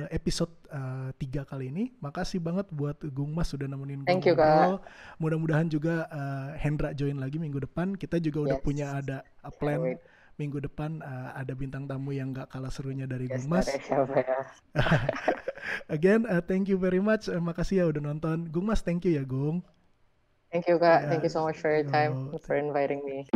episode uh, tiga kali ini. Makasih banget buat Gung Mas sudah nemenin Thank you, Kak. mudah-mudahan juga uh, Hendra join lagi minggu depan. Kita juga yes. udah punya ada plan minggu depan uh, ada bintang tamu yang gak kalah serunya dari yes, Gung Mas. Ya. Again, uh, thank you very much. Uh, makasih ya udah nonton. Gung Mas, thank you ya Gung. Thank you Kak. Yeah. Thank you so much for your time, for inviting me.